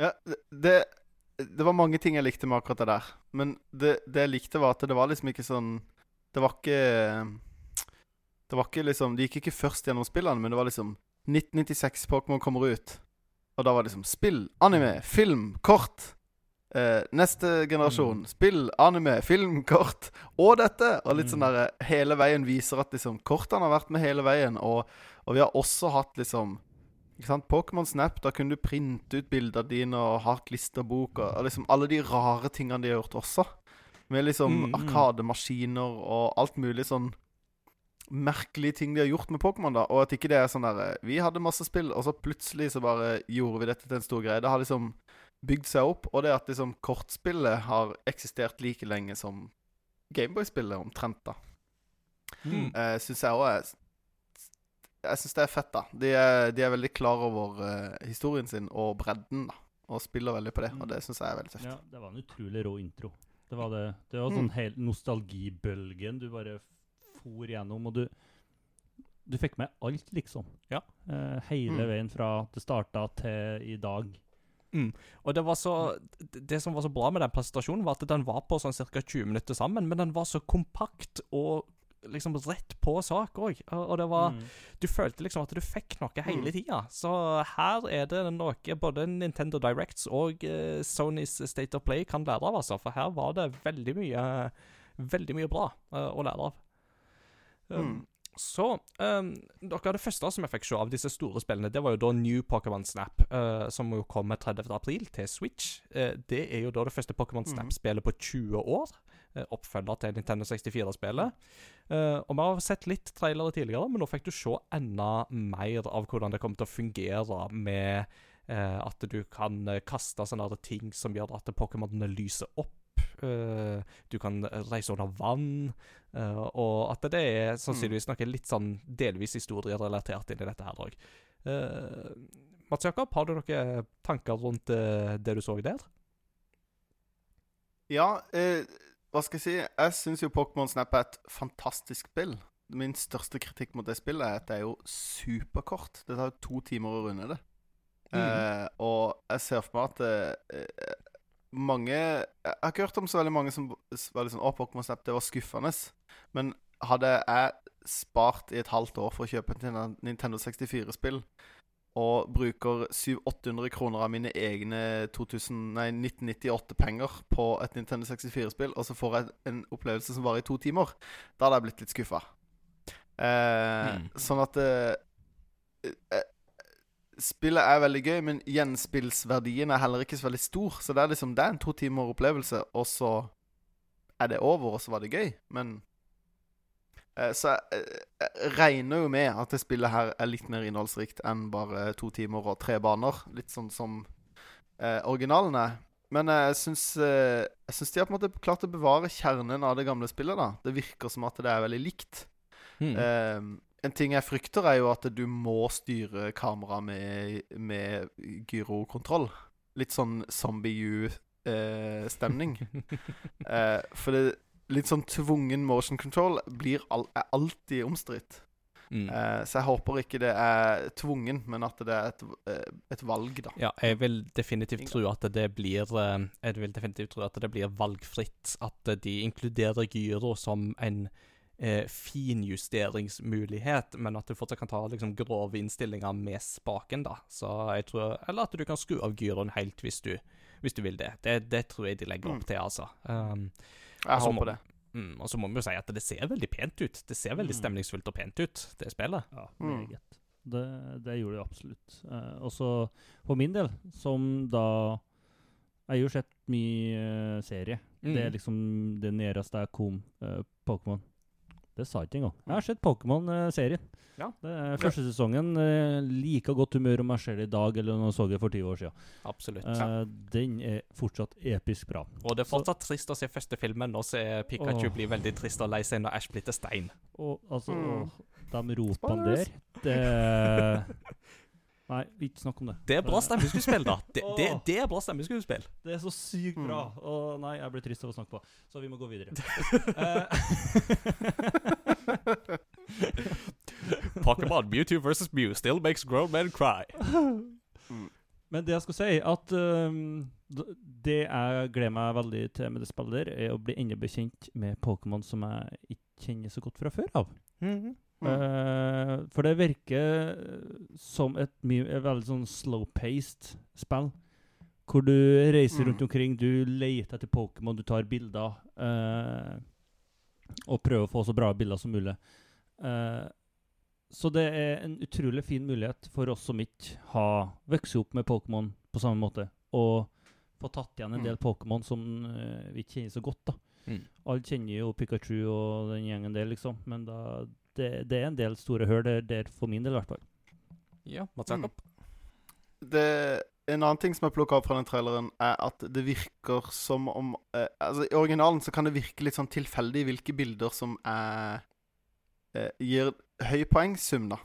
Ja, det, det var mange ting jeg likte med akkurat det der. Men det, det jeg likte, var at det var liksom ikke sånn Det var ikke Det var ikke liksom Det gikk ikke først gjennom spillene, men det var liksom 1996 Pokémon kommer ut. Og da var det liksom spill, anime, film, kort. Eh, neste generasjon. Spill, anime, film, kort. Og dette! Og litt sånn derre der hele veien viser at liksom kortene har vært med hele veien. Og, og vi har også hatt liksom? Pokémon Snap, da kunne du printe ut bildene dine og ha klisterbok og, og liksom alle de rare tingene de har gjort også. Med liksom Mm, mm. arkademaskiner og alt mulig sånn merkelige ting de har gjort med Pokémon, da. Og at ikke det er sånn der Vi hadde masse spill, og så plutselig så bare gjorde vi dette til en stor greie. Det har liksom bygd seg opp. Og det at liksom kortspillet har eksistert like lenge som Gameboy-spillet, omtrent, da. Mm. Uh, syns jeg òg er Jeg syns det er fett, da. De er, de er veldig klar over uh, historien sin og bredden, da. Og spiller veldig på det, og det syns jeg er veldig tøft. Ja, det var en utrolig rå intro. Det var det. Det var Mm. sånn helt nostalgibølgen du bare for gjennom, og du Du fikk med alt, liksom. Ja. Uh, hele Mm. veien fra det starta til i dag. Og det var så det- Det som var så bra med den presentasjonen, var at den var på sånn ca. 20 minutter sammen, men den var så kompakt og liksom rett på sak òg. Og det var Mm. Du følte liksom at du fikk noe hele Mm. tida. Så her er det noe både Nintendo Directs og uh, Sonys State of Play kan lære av, altså. For her var det veldig mye Veldig mye bra uh, å lære av. Um, Mm. Så um, Noe av det første som jeg fikk se av disse store spillene, det var jo da New Pokémon Snap, uh, som jo kommer 30. april til Switch. Det er jo da det første Pokémon Mhm. Snap-spillet på 20 år. Eh, oppfølger til Nintendo 64-spillet. Eh, og vi har sett litt trailere tidligere, men nå fikk du se enda mer av hvordan det kommer til å fungere med Eh, at du kan kaste sånne ting som gjør at Pokémonene lyser opp. Du kan reise under vann. og at det er sannsynligvis noe litt sånn delvis historierelatert inn i dette her òg. Mats Jakob, har du noen tanker rundt det du så der? Ja, eh, hva skal jeg si? Jeg syns jo Pokémon Snap er et fantastisk spill. Min største kritikk mot det spillet er at det er jo superkort. Det tar to timer å runde det. Eh, og jeg ser for meg at eh, mange Jeg har ikke hørt om så veldig mange som var sånn Å, Pokémon Snap, det var skuffende. Men hadde jeg spart i et halvt år for å kjøpe et Nintendo 64-spill, og bruker 700-800 kroner av mine egne 1998-penger på et Nintendo 64-spill, og så får jeg en opplevelse som varer i to timer, da hadde jeg blitt litt skuffa. Eh, Mm. Sånn at eh, eh, Spillet er veldig gøy, men gjenspillsverdien er heller ikke så veldig stor. Så det er liksom Det er en to timer opplevelse, og så er det over, og så var det gøy. Men Så jeg, jeg regner jo med at det spillet her er litt mer innholdsrikt enn bare to timer og tre baner. Litt sånn som eh, originalen er. Men jeg syns, eh, jeg syns de har på en måte klart å bevare kjernen av det gamle spillet. da Det virker som at det er veldig likt. Mm. Eh, en ting jeg frykter, er jo at du må styre kameraet med, med gyrokontroll. Litt sånn Zombie U-stemning. eh, for det, litt sånn tvungen motion control blir al er alltid omstridt. Mm. Uh, så jeg håper ikke det er tvungen, men at det er et, eh, et valg, da. Ja, jeg vil definitivt tro at det blir eh, Jeg vil definitivt tro at det blir valgfritt. At de inkluderer gyro som en eh, finjusteringsmulighet, men at du fortsatt kan ta liksom grove innstillinger med spaken, da. Så jeg tror Eller at du kan skru av gyroen helt hvis du, hvis du vil det. det. Det tror jeg de legger opp Mm. til, altså. Um, Jeg Altså, må- håper det. mm, og så må vi jo si at det ser veldig pent ut. Det ser veldig Mm. stemningsfullt og pent ut, det spillet. Ja, Mm. Det, det gjorde det absolutt. Eh, og så for min del, som da Jeg har jo sett mye uh, serie. Mm. Det er liksom det næreste jeg kom uh, Pokémon. Det sa jeg ikke engang. Jeg har sett Pokémon-serien. Ja. Det er Første sesongen uh, like godt humør om jeg ser det i dag eller når jeg så det for 20 år siden. Absolutt. Eh, den er fortsatt episk bra. Og det er fortsatt trist å se første filmen, og se Pikachu bli veldig trist og lei seg når Ash blir til stein. Og altså, Mm. de ropene der det Nei, ikke snakk om det. Det er bra stemmeskuespill, da. Det, det, det er bra stemmeskuespill. Det er så sykt Mm. bra. Og nei, jeg blir trist av å snakke på. Så vi må gå videre. Eh, Pokémon Mewtwo versus Mew still makes grown men cry. Men det jeg skal si, at um, det jeg gleder meg veldig til med det spillet, der, er å bli enda bekjent med Pokémon som jeg ikke kjenner så godt fra før av. Mm. Eh, for det virker som et, mye, veldig sånn slow-paced spill. Hvor du reiser Mm. rundt omkring, du leter etter Pokémon, du tar bilder. eh, og prøver å få så bra bilder som mulig. Eh, så det er en utrolig fin mulighet for oss som ikke har vokst opp med Pokémon på samme måte, og få tatt igjen en Mm. del Pokémon som eh, vi ikke kjenner så godt. da. Mm. Alle kjenner jo Pikachu og den gjengen der, liksom. Men da, det, det er en del store hull der, der, for min del i hvert fall. Ja, Mats Jakob. Mm. en annen ting som jeg plukka opp fra den traileren, er at det virker som om eh, Altså I originalen så kan det virke litt sånn tilfeldig hvilke bilder som er eh, gir høy poengsum, da.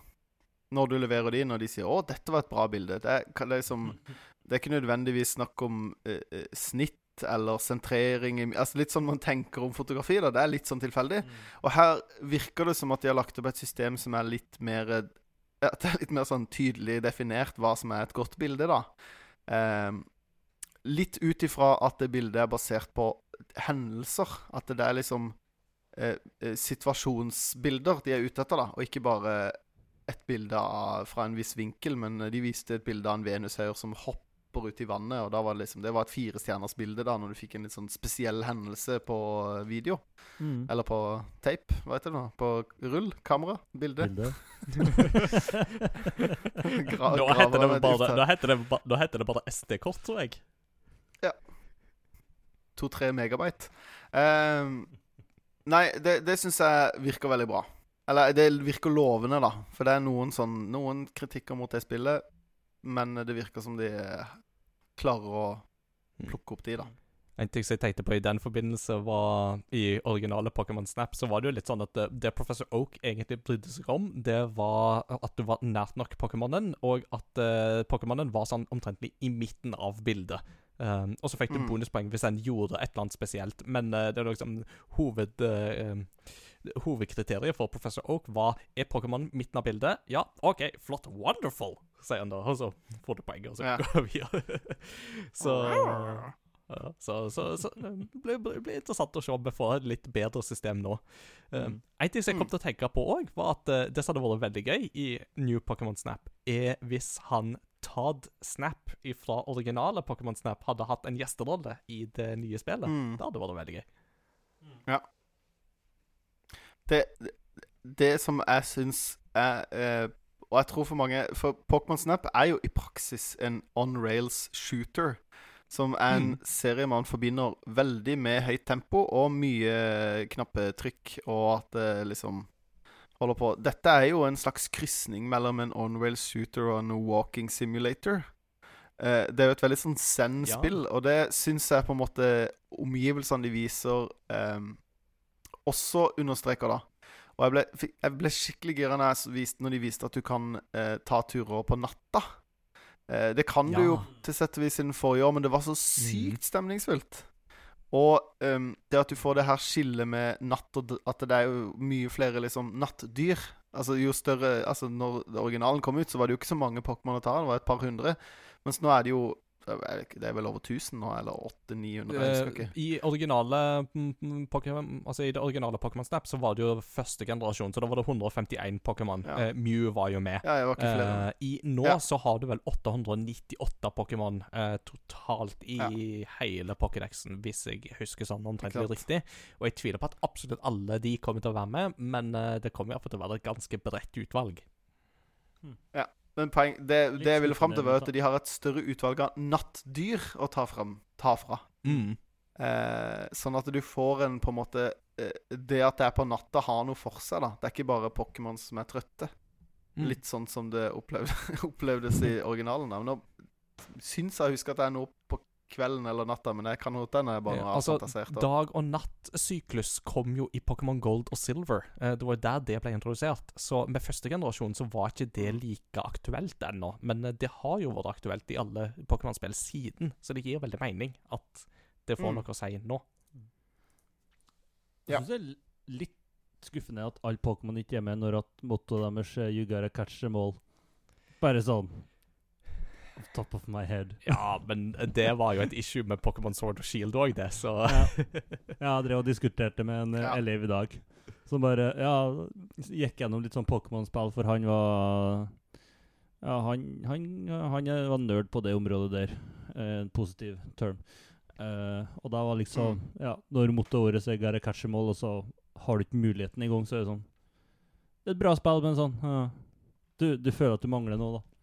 Når du leverer de, når de sier 'Å, dette var et bra bilde'. Det er, det er, liksom, det er ikke nødvendigvis snakk om eh, eh, snitt eller sentrering Altså Litt sånn man tenker om fotografi. da Det er litt sånn tilfeldig. Og her virker det som at de har lagt opp et system som er litt mer eh, At det er litt mer sånn tydelig definert hva som er et godt bilde, da. Ehm, litt ut ifra at det bildet er basert på hendelser. At det er liksom eh, eh, situasjonsbilder de er ute etter, da. Og ikke bare et bilde av, fra en viss vinkel, men de viste et bilde av en venushøyr som hopper ut i vannet, og da var det liksom Det var et firestjerners bilde da, når du fikk en litt sånn spesiell hendelse på video. Mm. Eller på tape, hva heter det nå? På rull? Kamera? Bilde? Bilde. Gra Nå heter det bare, nå heter det, nå heter det bare SD-kort, tror jeg. Ja. To-tre megabyte. Um, nei, det, det syns jeg virker veldig bra. Eller det virker lovende, da. For det er noen sånn Noen kritikker mot det spillet. men det virker som de klarer å Mm. plukke opp de, da. En ting som jeg tenkte på i den forbindelse, var i originale Pokémon Snap, så var det jo litt sånn at det, det Professor Oak egentlig brydde seg om, det var at du var nært nok Pokémonen, og at uh, Pokémonen var sånn omtrentlig i midten av bildet. Um, og så fikk du Mm. bonuspoeng hvis en gjorde et eller annet spesielt, men uh, det er liksom hoved... uh, Hovedkriteriet for Professor Oak var Er Pokémon midten av bildet. Ja, OK, flott, wonderful, sier han da. Og så får du poenget, og så Ja. går vi videre. så ja, så, så, så det blir, blir, interessant å se om vi får et litt bedre system nå. Um, Mm. En ting som jeg kom til å tenke på òg, var at uh, det som hadde vært veldig gøy i New Pokémon Snap, er hvis han Todd Snap fra originale Pokémon Snap hadde hatt en gjesterolle i det nye spillet. Mm. Det hadde vært veldig gøy. Det, det, det som jeg syns er eh, Og jeg tror for mange For Pokémon Snap er jo i praksis en on rails shooter. Som er en Mm. serie man forbinder veldig med høyt tempo og mye knappetrykk, og at det liksom holder på Dette er jo en slags krysning mellom en on rails shooter og en walking simulator. Eh, det er jo et veldig sånn zen-spill, og det syns jeg på en måte omgivelsene de viser eh, også understreker, da. Og jeg ble, jeg ble skikkelig gira når, de viste at du kan eh, ta turer på natta. Eh, det kan du jo til sett og vis siden forrige år, men det var så sykt stemningsfullt. Og um, det at du får det her skillet med natt og At det er jo mye flere liksom nattdyr. Altså jo større Altså når originalen kom ut, så var det jo ikke så mange Pokémon å ta. Det var et par hundre. Mens nå er det jo Det er vel over 1000 nå, eller 800-900? Jeg Eh. I originale mm, mm, Altså i det originale Pokémon Snap så var det jo første generasjon, så da var det 151 Pokémon. Ja. Eh, Mew var jo med. Ja, jeg var ikke flere. Eh, I Nå Ja. så har du vel 898 Pokémon eh, totalt i hele Pokédexen, hvis jeg husker sånn omtrentlig Ikke riktig. Og jeg tviler på at absolutt alle de kommer til å være med, men eh, det kommer iallfall til å være et ganske bredt utvalg. Men poeng, det, det jeg ville fram til, var at de har et større utvalg av nattdyr å ta, frem, ta fra. Mm. Eh, sånn at du får en på en måte eh, Det at det er på natta, har noe for seg. da Det er ikke bare Pokémon som er trøtte. Mm. Litt sånn som det opplevde, opplevdes i originalen. da. Men nå syns jeg å huske at det er noe på kvelden eller natta, men jeg kan godt hende jeg bare Ja, har altså, fantasert. da. Dag- og natt-syklus kom jo i Pokémon Gold og Silver. Eh, det var jo der det ble introdusert. Så med første generasjon så var ikke det like aktuelt ennå. Men eh, det har jo vært aktuelt i alle Pokémon-spill siden, så det gir veldig mening at det får Mm. noe å si nå. Jeg Ja. synes det er litt skuffende at alle Pokémon ikke er med når at mottoet deres er 'You gotta catch them all'. Bare sånn off top of my head. Ja, men det var jo et issue med Pokémon Sword og Shield òg, det, så Ja. Jeg drev og diskuterte med en eh, Ja. elev i dag som bare Ja, gikk gjennom litt sånn Pokémon-spill, for han var Ja, han, han, han var nerd på det området der. Eh, En positiv term. Uh, og da var liksom Ja, når mottoet vårt er 'gotta catch them all', og så har du ikke muligheten engang, så er det sånn Det er et bra spill, men sånn uh, du, du føler at du mangler noe, da.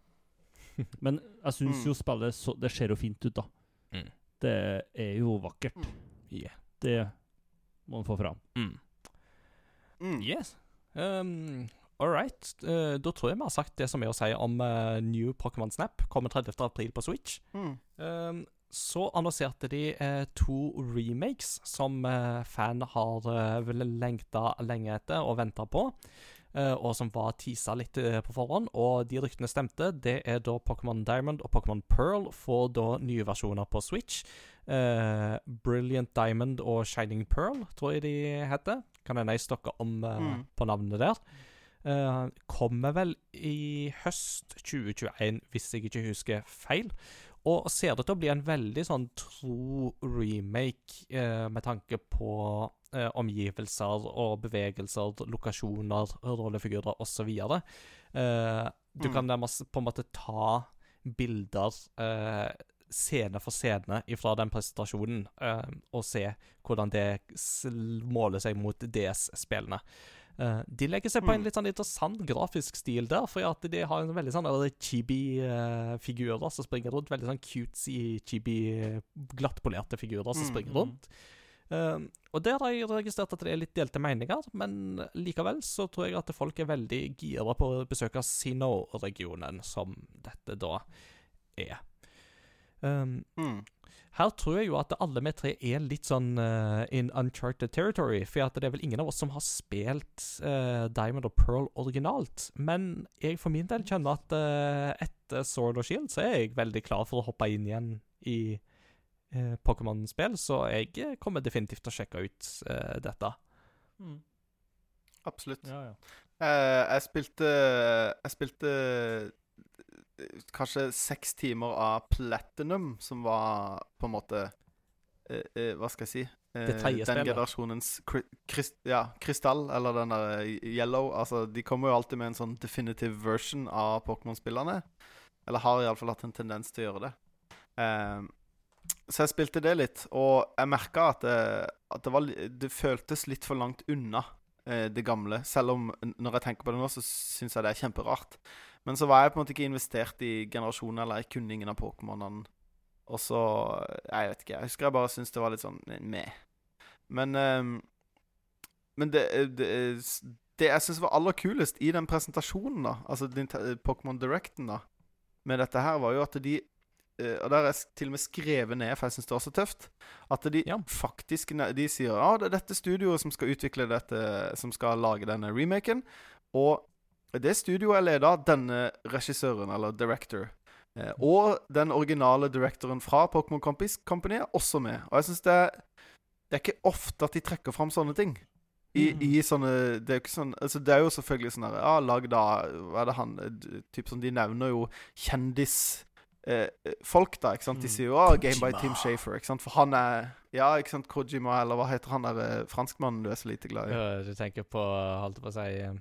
Men jeg syns Mm. jo spillet så, Det ser jo fint ut, da. Mm. Det er jo vakkert. yeah. Det må man få fram. mm. Mm. Yes. Um, All right. Uh, da tror jeg vi har sagt det som er å si om uh, New Pokémon Snap. Kommer 30. april på Switch. Mm. Um, så annonserte de eh, to remakes som eh, fan har vel lengta lenge etter og venta på. Eh, og som var teasa litt eh, på forhånd. Og de ryktene stemte. Det er da Pokémon Diamond og Pokémon Pearl får da nye versjoner på Switch. Eh, Brilliant Diamond og Shining Pearl, tror jeg de heter. Kan hende jeg stokker om Mm. på navnet der. Kommer vel i høst 2021, hvis jeg ikke husker feil. Og ser det til å bli en veldig sånn tro remake eh, med tanke på eh, omgivelser og bevegelser, lokasjoner, rollefigurer osv. Eh, du Mm. kan nærmest på en måte ta bilder eh, scene for scene fra den presentasjonen, eh, og se hvordan det måler seg mot DS-spillene. Eh, de legger seg på en Mm. litt sånn interessant grafisk stil der, for at de har en veldig sånn chibi-figurer som springer rundt. Veldig sånn cutesy, chibi, glattpolerte figurer som Mm, springer mm. rundt. Uh, og der har jeg registrert at det er litt delte meninger, men likevel så tror jeg at folk er veldig gira på å besøke Sino-regionen, som dette da er. Um, Mm. her tror jeg jo at alle vi tre er litt sånn uh, in uncharted territory. For at det er vel ingen av oss som har spilt uh, Diamond og Pearl originalt. Men jeg for min del kjenner at uh, etter Sword og Shield så er jeg veldig klar for å hoppe inn igjen i Pokémon-spill. Så jeg kommer definitivt til å sjekke ut dette. Absolutt. Ja, ja. Eh, jeg spilte Jeg spilte kanskje seks timer av Platinum, som var på en måte eh, eh, Hva skal jeg si? Eh, den generasjonens krist, ja, krystall, eller den der eh, yellow. Altså, de kommer jo alltid med en sånn definitive version av Pokémon-spillerne. Eller har iallfall hatt en tendens til å gjøre det. Um, så jeg spilte det litt, og jeg merka at, det, at det, var, det føltes litt for langt unna eh, det gamle. Selv om når jeg tenker på det nå, så syns jeg det er kjemperart. Men så var jeg på en måte ikke investert i generasjonen, eller jeg kunne ingen av Pokémonene. Og så Jeg vet ikke. Jeg husker jeg bare syntes det var litt sånn meh. Men um, Men det, det, det jeg syns var aller kulest i den presentasjonen, da, altså Pokémon Directen, da, med dette her, var jo at de eh, Og der har jeg til og med skrevet ned, for jeg syns det var så tøft, at de Ja. faktisk De sier ja, det er dette studioet som skal utvikle dette, som skal lage denne remaken. Og det studioet er ledet av denne regissøren, eller director. Eh, og den originale directoren fra Pokémon Company er også med. Og jeg syns det, det er ikke ofte at de trekker fram sånne ting. I, Mhm. i sånne Det er jo ikke sånn Altså, det er jo selvfølgelig sånn her Ja, lag da Hva er det han eh, Typ sånn De nevner jo kjendisfolk, eh, eh, da. ikke sant? De Mm. sier jo ah, 'Game by. Tim Shafer', ikke sant? For han er Ja, ikke sant? Kojima, eller hva heter han der eh, franskmannen du er så lite glad i? Ja, du tenker på, holdt på å si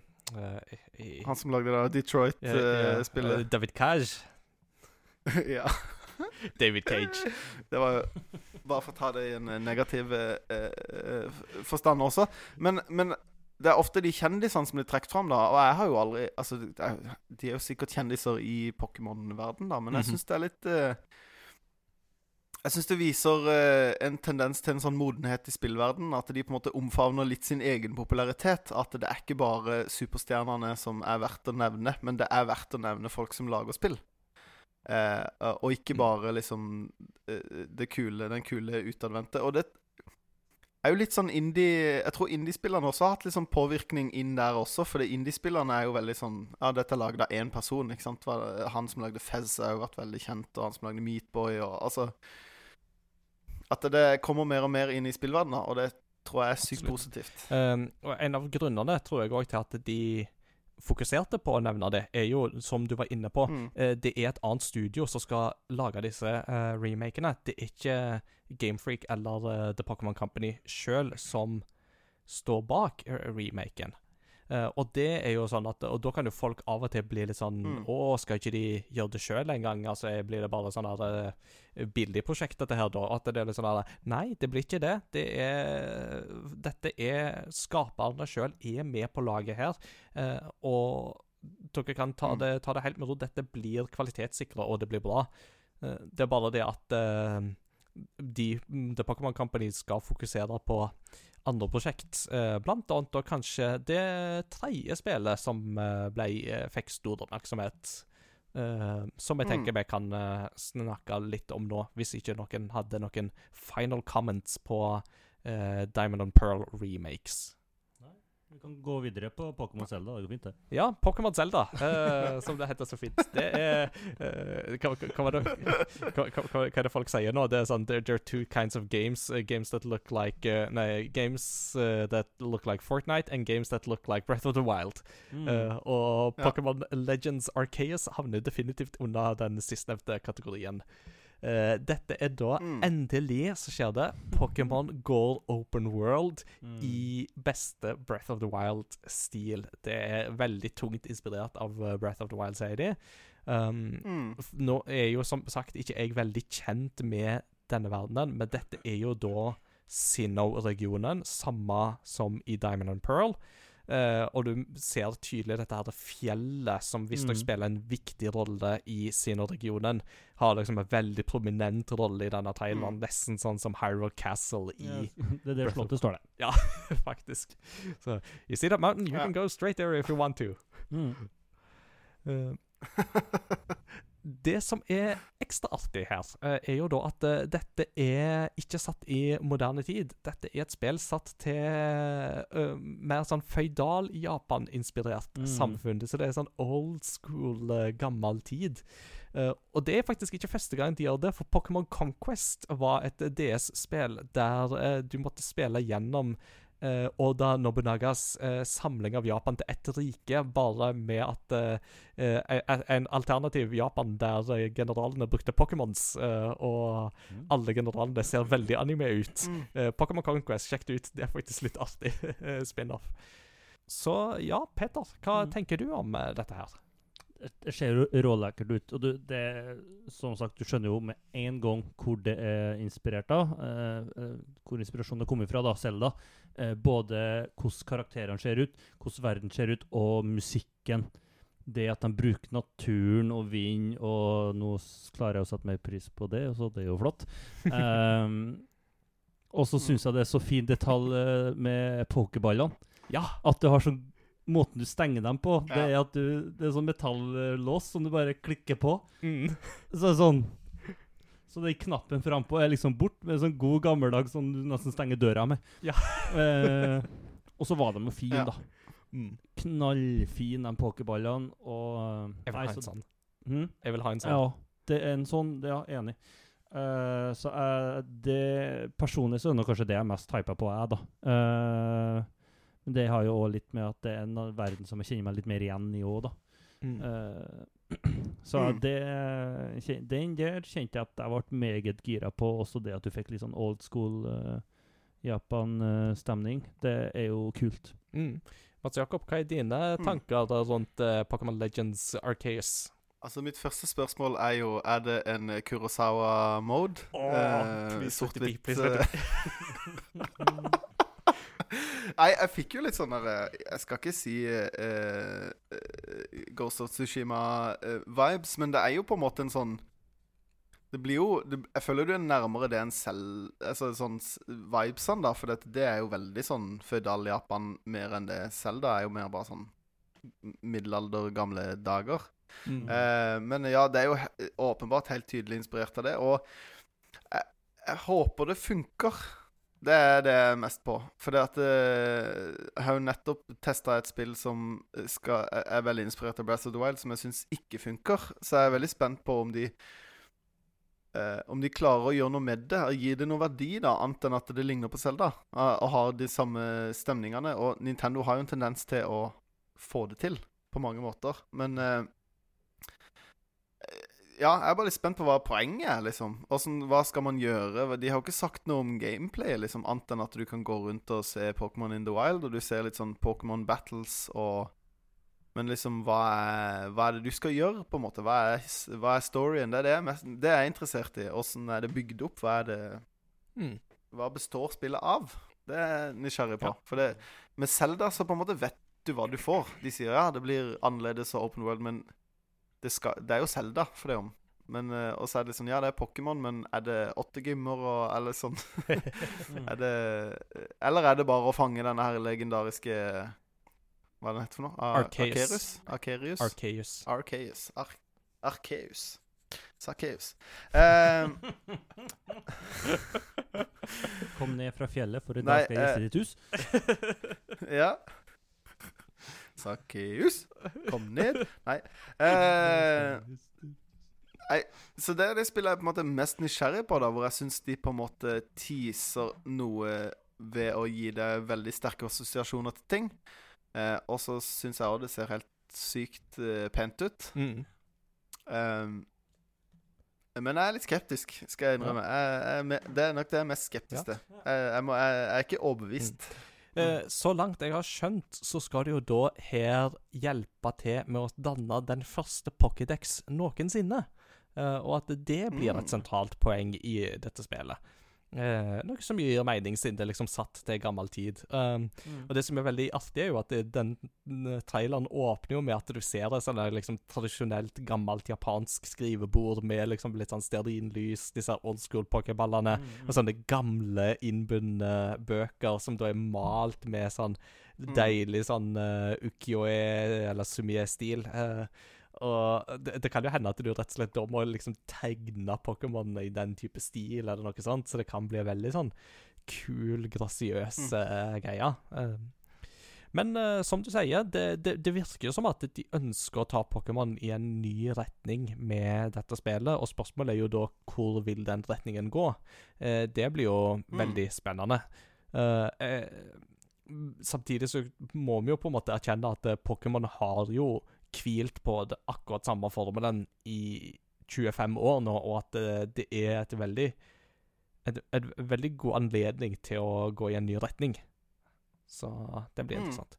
Han som lagde det Detroit-spillet. eh, David Cage. ja. David Cage. Det var jo Bare for å ta det i en eh, negativ eh, eh, forstand også. Men, men det er ofte de kjendisene som blir trukket fram, da. Og jeg har jo aldri Altså, de er jo sikkert kjendiser i Pokémon-verden, da, men jeg Mhm. syns det er litt eh, Jeg syns det viser eh, en tendens til en sånn modenhet i spillverdenen. At de på en måte omfavner litt sin egen popularitet. At det er ikke bare superstjernene som er verdt å nevne, men det er verdt å nevne folk som lager spill. Eh, og ikke bare liksom eh, det kule, den kule utadvendte. Og det er jo litt sånn indie Jeg tror indiespillerne også har hatt litt sånn påvirkning inn der også. For indiespillerne er jo veldig sånn Ja, dette er laget av én person, ikke sant. Han som lagde Fez, har jo vært veldig kjent, og han som lagde Meatboy, og altså At det kommer mer og mer inn i spillverdenen, og det tror jeg er sykt Absolutt. positivt. Um, og en av grunnene tror jeg òg til at de fokuserte på å nevne det, er jo, som du var inne på, Mm. eh, det er et annet studio som skal lage disse uh, remakene. Det er ikke Gamefreak eller uh, The Pokémon Company sjøl som står bak remaken. Eh, og det er jo sånn at Og da kan jo folk av og til bli litt sånn Mm. Å, skal ikke de gjøre det sjøl en gang? Altså, blir det bare sånn her eh, billig prosjekt, dette her, da? At det er litt sånn her Nei, det blir ikke det. Det er Dette er Skaperne sjøl er med på laget her. Uh, og dere kan ta Mm. det, ta det helt med ro. Dette blir kvalitetssikra, og det blir bra. Uh, det er bare det at de, mm, The Pokémon Company skal fokusere på andre prosjekt. Eh, blant annet og kanskje det tredje spillet som eh, ble, eh, fikk stor oppmerksomhet. som jeg Mm. tenker vi kan snakke litt om nå, hvis ikke noen hadde noen final comments på Diamond and Pearl remakes. Vi kan gå videre på Pokémon Zelda. Det går fint, det. Ja, Pokémon Zelda, eh, som det heter så fint. Det er eh, hva, hva, hva, det, hva, hva, er det folk sier nå? Det er sånn There, there are two kinds of games. uh, games that look like uh, Nei, games uh, that look like Fortnite, and games that look like Breath of the Wild. Mm. Eh, og Ja. Pokémon Legends Arceus havner definitivt under den sistnevnte kategorien. Eh, dette er da Mm. endelig så skjer det Pokémon Goal Open World Mm. i beste Breath of the Wild-stil. Det er veldig tungt inspirert av uh, Breath of the Wild, sier de. Um, Mm. nå er jo som sagt ikke jeg veldig kjent med denne verdenen, men dette er jo da Sinnoh-regionen, samme som i Diamond and Pearl. Eh, og du ser tydelig dette her fjellet, som visstnok Mm. spiller en viktig rolle i Sinnoh-regionen. Har liksom en veldig prominent rolle i denne Thailand, Mm. nesten sånn som Hyrule Castle i yes. det er det slottet står det. faktisk. So you see that mountain? You yeah. can go straight there if you want to. Mm. Uh, det som er ekstra artig her, eh, er jo da at eh, dette er ikke satt i moderne tid. Dette er et spill satt til uh, mer sånn føydal Japan-inspirert Mm. samfunn. Så det er sånn old school, gammel tid. Uh, og det er faktisk ikke første gang de gjør det, for Pokémon Conquest var et DS-spill der du måtte spille gjennom eh, Oda Nobunagas eh, samling av Japan til ett rike, bare med at eh, eh, en- en alternativ Japan der eh, generalene brukte Pokémons, eh, og Mm. alle generalene ser veldig anime ut. Mm. Pokémon Conquest, sjekk det ut. Det er faktisk litt artig spin-off. Så ja, Peter, hva Mm. tenker du om dette her? Det ser jo rålekkert ut. Og du, det, som sagt, du skjønner jo med en gang hvor det er inspirert av. eh, eh, hvor inspirasjonen kommer fra, da, Selda. Eh, både hvordan karakterene ser ut, hvordan verden ser ut, og musikken. Det at de bruker naturen og vind, og nå klarer jeg å sette mer pris på det, så det er jo flott. Um, og så syns jeg det er så fin detalj eh, med pokerballene. Ja. At du har sånn Måten du stenger dem på, det er at du Det er sånn metallås som du bare klikker på. Mm. Så er sånn Så den knappen frampå er liksom bort, med en sånn god gammeldags som du nesten stenger døra med. Ja. eh, og så var de jo fine, Ja. da. Mm. Knallfine, de pokerballene. Og Jeg vil Nei, ha en sånn. Hm? Jeg vil ha en sånn. Ja, det er en sånn, det jeg enig. Eh, så jeg, det, personlig så er det kanskje det jeg er mest hypa på, jeg, da. Eh, men det har jo òg litt med at det er en verden som jeg kjenner meg litt mer igjen i òg, da. Mm. Uh, så Mm. det Den der kjente jeg at jeg ble meget gira på. Også det at du fikk litt sånn old school uh, Japan-stemning. det er jo kult. Mm. Mats Jakob, hva er dine Mm. tanker da rundt uh, Pokémon Legends Arceus? Altså, mitt første spørsmål er jo Er det en eh, Kurosawa-mode? Åh, please let it be, please let it Nei, jeg fikk jo litt sånn der eh, Jeg skal ikke si eh, Ghost of Tsushima-vibes, men det er jo på en måte en sånn Det blir jo det, Jeg føler du er nærmere det enn selv Altså sånn vibesene, da, for det, det er jo veldig sånn føydal Japan mer enn det Selda er jo mer bare sånn middelalder, gamle dager. Mm. Eh, men ja, det er jo åpenbart helt tydelig inspirert av det. Og jeg, jeg håper det funker. Det er det jeg er mest på. For at eh, jeg har jo nettopp testa et spill som skal, er veldig inspirert av Breath of the Wild, som jeg syns ikke funker. Så jeg er veldig spent på om de eh, om de klarer å gjøre noe med det, gi det noe verdi, da, annet enn at det ligner på Zelda. eh, og har de samme stemningene. Og Nintendo har jo en tendens til å få det til, på mange måter. Men eh, ja, jeg er bare litt spent på hva poenget er, liksom. Hvordan, hva skal man gjøre? De har jo ikke sagt noe om gameplay, liksom, annet enn at du kan gå rundt og se Pokémon in the wild, og du ser litt sånn Pokémon battles og Men liksom, hva er, hva er det du skal gjøre, på en måte? Hva er, hva er storyen? Det er det mest, det er jeg interessert i. Åssen er det bygd opp? Hva er det Mm. Hva består spillet av? Det er jeg nysgjerrig på. Ja. For det, med Zelda så på en måte vet du hva du får. De sier ja, det blir annerledes og open world, men det, skal, det er jo Zelda for det om. Men, eh, og så er det sånn Ja, det er Pokémon, men er det åtte gymmer og Eller sånn Er det Eller er det bare å fange denne her legendariske Hva er det heter for noe? Arkeus. Arceus. Arceus? Arceus. Arceus. Ar Arceus. Sakeus. Eh, Kom ned fra fjellet, for i dag skal jeg gjeste eh, ditt hus. ja. Sakeus, kom ned. Nei. Eh, så det er det spillet jeg på en måte er mest nysgjerrig på, da, hvor jeg syns de på en måte teaser noe ved å gi deg veldig sterke assosiasjoner til ting. Eh, og så syns jeg òg det ser helt sykt eh, pent ut. Mm. Um, men jeg er litt skeptisk, skal jeg innrømme. Jeg, jeg, det er nok det jeg er mest skeptisk til. Jeg, jeg, jeg, er ikke overbevist. Eh, så langt jeg har skjønt, så skal det jo da her hjelpe til med å danne den første Pokédex noensinne. Eh, og at det blir Mm. et sentralt poeng i dette spillet. Eh, noe som gir mening, siden det er liksom satt til gammel tid. Um, Mm. og det som er veldig artig, er jo at det, den den traileren åpner jo med at du ser et sånn liksom tradisjonelt gammelt japansk skrivebord med liksom litt sånn stearinlys, disse old school pokerballene, Mm. og sånne gamle innbundne bøker som da er malt med sånn deilig sånn uh, ukiyo-e eller sumie-stil. eh, Og det, det kan jo hende at du rett og slett da må liksom tegne Pokémon i den type stil, eller noe sånt, så det kan bli veldig sånn kul, grasiøs Mm. uh, greie. Uh, men uh, som du sier, det, det, det virker jo som at de ønsker å ta Pokémon i en ny retning med dette spillet, og spørsmålet er jo da hvor vil den retningen gå? Det blir jo veldig spennende. Samtidig så må vi jo på en måte erkjenne at Pokémon har jo hvilt på det akkurat samme formelen i 25 år nå, og at eh, det er et veldig et, et veldig god anledning til å gå i en ny retning. Så det blir Mm. interessant.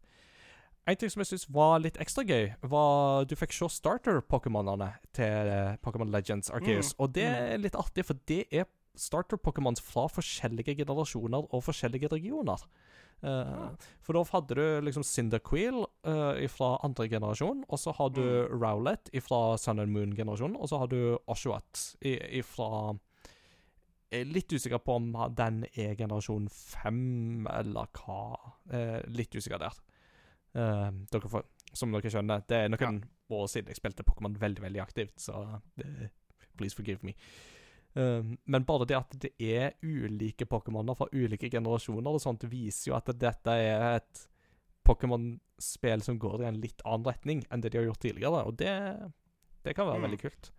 En ting som jeg syns var litt ekstra gøy, var du fikk se starter-pokémonene til eh, Pokémon Legends Arceus. Og det er litt artig, for det er starter-pokémons fra forskjellige generasjoner og forskjellige regioner. Eh, For da hadde du liksom Cyndaquil uh, fra andre generasjon, og så har du Rowlet fra Sun and Moon-generasjonen, og så har du Oshuat fra litt usikker på om den er generasjon fem, eller hva. Uh, litt usikker der. Eh, dere får, som dere skjønner, det er noen år siden jeg spilte Pokémon veldig, veldig aktivt, så eh, please forgive me. Um, men bare det at det er ulike Pokémoner fra ulike generasjoner og sånt, viser jo at dette er et Pokémon-spill som går i en litt annen retning enn det de har gjort tidligere, og det, det kan være Mm. veldig kult.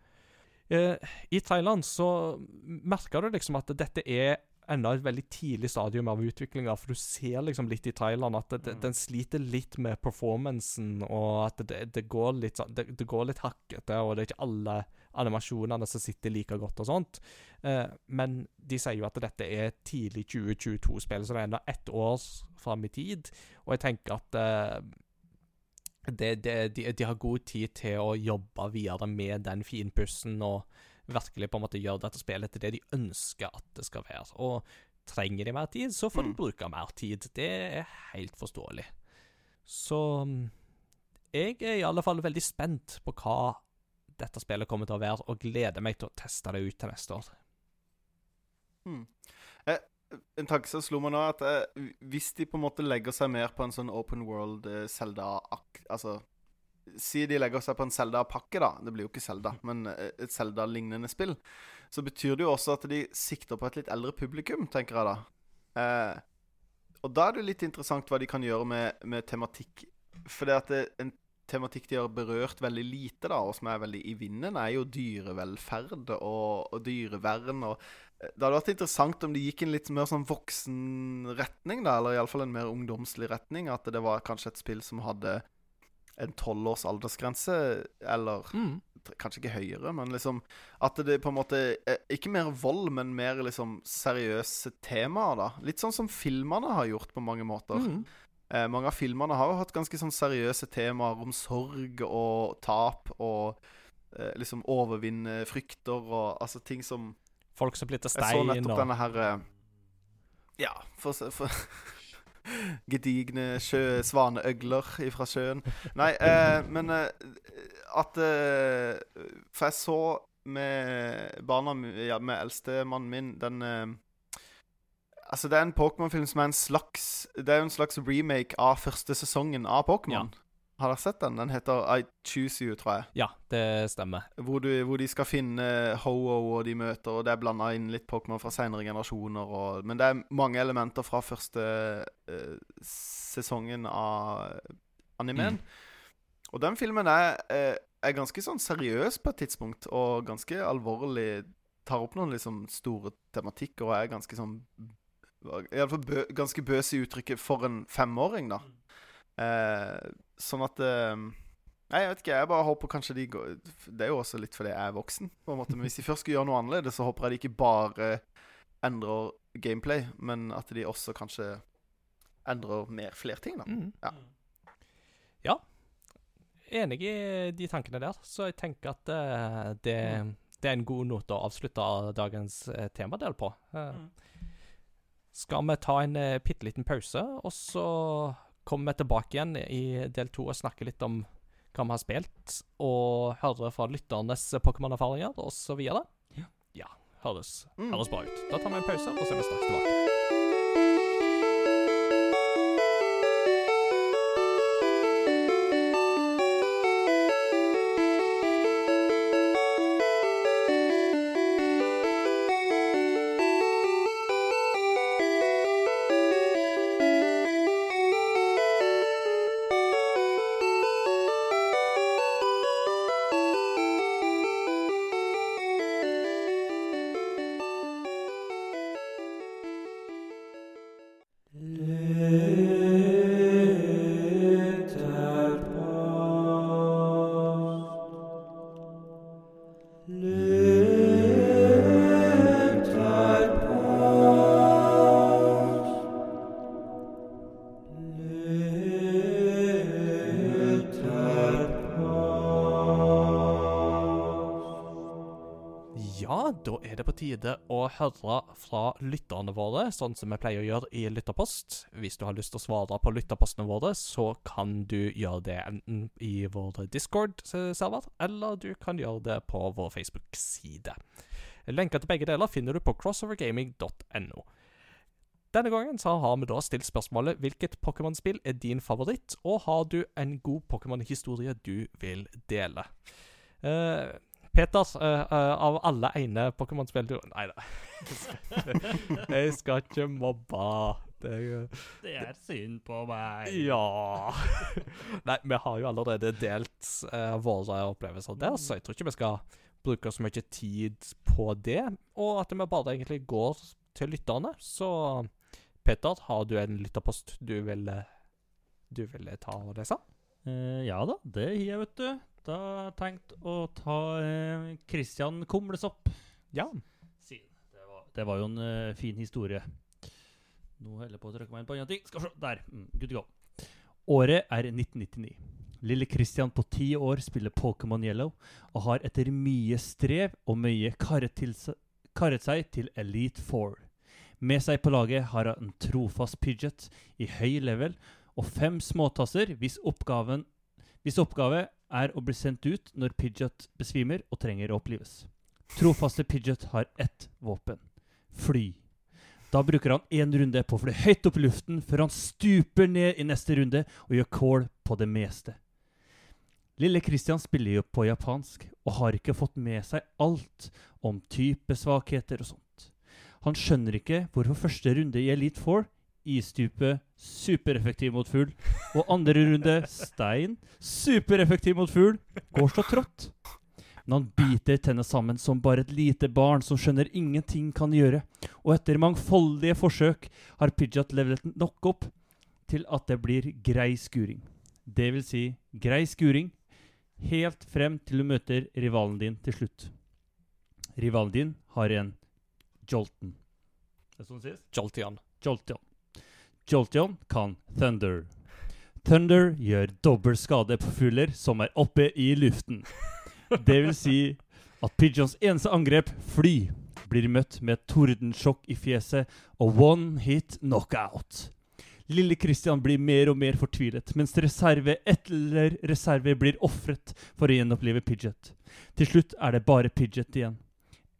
Eh, I Thailand så merker du liksom at dette er enda et veldig tidlig stadium av utviklinga, for du ser liksom litt i Thailand at det, Mm. den sliter litt med performancen, og at det, det går litt sånn det, det går litt hakkete, og det er ikke alle animasjonene som sitter like godt og sånt. Eh, men de sier jo at dette er tidlig 2022-spill, så det er ennå ett år fram i tid. Og jeg tenker at eh, det, det, de, de har god tid til å jobbe videre med den finpussen og virkelig på en måte gjøre dette spillet til det de ønsker at det skal være. Og trenger de mer tid, så får de Mm. bruke mer tid. Det er helt forståelig. Så mm, jeg er i alle fall veldig spent på hva dette spillet kommer til å være, og gleder meg til å teste det ut til neste år. Hmm. Eh, en tanke som slo meg nå, er at eh, hvis de på en måte legger seg mer på en sånn open world eh, Zelda-ak... Altså Si de legger seg på en Zelda-pakke, da. Det blir jo ikke Zelda, men eh, et Zelda-lignende spill. Så betyr det jo også at de sikter på et litt eldre publikum, tenker jeg da. Eh, og da er det litt interessant hva de kan gjøre med, med tematikk. For det at det, en tematikk de har berørt veldig lite, da, og som er veldig i vinden, er jo dyrevelferd og, og dyrevern. og eh, Det hadde vært interessant om de gikk i en litt mer sånn voksen retning, da, eller iallfall en mer ungdomslig retning. At det var kanskje et spill som hadde en tolv års aldersgrense, eller mm. kanskje ikke høyere, men liksom At det på en måte eh, Ikke mer vold, men mer liksom seriøse temaer, da. Litt sånn som filmene har gjort på mange måter. Mm. Eh, mange av filmene har jo hatt ganske sånn seriøse temaer om sorg og tap og eh, liksom overvinne frykter og altså ting som Folk som blir til stein og Jeg så nettopp og denne her eh, Ja, for, å se- for Gedigne sjø, svaneøgler fra sjøen. Nei, eh, men eh, at eh, For jeg så med barna ja, med eldstemannen min den Altså, det er en Pokémon-film som er en slags Det er jo en slags remake av første sesongen av Pokémon. Har dere sett den? Den heter I Choose You, tror jeg. Ja, det stemmer. Hvor, du, hvor de skal finne Ho-Oh og de møter, og det er blanda inn litt Pokémon fra senere generasjoner. Og, men det er mange elementer fra første uh, sesongen av animen. Og den filmen er, eh, er ganske sånn seriøs på et tidspunkt, og ganske alvorlig. Tar opp noen liksom store tematikker og er ganske sånn Iallfall bø, ganske bøs i uttrykket for en femåring, da. Eh, sånn at eh, jeg vet ikke. Jeg bare håper kanskje de går Det er jo også litt fordi jeg er voksen, på en måte. Men hvis de først skal gjøre noe annerledes, så håper jeg de ikke bare endrer gameplay, men at de også kanskje endrer mer flere ting, da. Mm. Ja. Ja. Enig i de tankene der, så jeg tenker at uh, det, det er en god note å avslutte dagens uh, temadel på. Eh, Skal vi ta en uh, bitte liten pause, og så kommer vi tilbake igjen i del to og snakker litt om hva vi har spilt, og høre fra lytternes Pokémon-erfaringer osv.? Ja. ja. Høres, Mm. høres bra ut. Da tar vi en pause, og så er vi straks tilbake. Høre fra lytterne våre, sånn som vi pleier å gjøre i Lytterpost. Hvis du har lyst til å svare på lytterpostene våre, så kan du gjøre det enten i vår Discord-server, eller du kan gjøre det på vår Facebook-side. Lenker til begge deler finner du på crossovergaming.no. Denne gangen så har vi da stilt spørsmålet hvilket Pokémon-spill er din favoritt, og har du en god Pokémon-historie du vil dele? Uh, Peter, uh, uh, av alle ene Pokémon-spill du Nei da. Jeg skal ikke mobbe. Det, Det er synd på meg. ja Nei, vi har jo allerede delt uh, våre opplevelser der, så jeg tror ikke vi skal bruke så mye tid på det. Og at vi bare egentlig går til lytterne. Så Peter, har du en lytterpost du vil, du vil ta og lese? Eh, ja da, det har jeg, vet du. Da har jeg tenkt å ta eh, Christian Kumlesopp Ja. Det var, det var jo en uh, fin historie. Nå holder jeg på å trykke meg inn på andre ting. Skal vi se. Der. Mm, good to go. Året er 1999. Lille Christian på ti år spiller Pokémon Yellow og har etter mye strev og mye karret, se- karret seg til Elite Four. Med seg på laget har han en trofast Pidget i høy level og fem småtasser hvis, oppgaven, hvis oppgave er å bli sendt ut når Pidget besvimer og trenger å opplives. Trofaste Pidget har ett våpen fly. Da bruker han én runde på å fly høyt opp i luften før han stuper ned i neste runde og gjør kål på det meste. Lille Christian spiller jo på japansk og har ikke fått med seg alt om typesvakheter og sånt. Han skjønner ikke hvorfor første runde i Elite Four isstupe supereffektiv mot fugl, og andre runde stein supereffektiv mot fugl går så trått. Men han biter tennene sammen som bare et lite barn som skjønner ingenting kan gjøre, og etter mangfoldige forsøk har Pidgeot levelet nok opp til at det blir grei skuring. Det vil si grei skuring helt frem til du møter rivalen din til slutt. Rivalen din har en Jolton. Er det sånn det sies? Joltian. Jolteon. Jolteon kan Thunder. Thunder gjør dobbel skade på fugler som er oppe i luften. Det vil si at Pigeons eneste angrep, fly, blir møtt med et tordensjokk i fjeset og one hit knockout. Lille Christian blir mer og mer fortvilet, mens reserve etter reserve blir ofret for å gjenopplive Pidget. Til slutt er det bare Pidget igjen.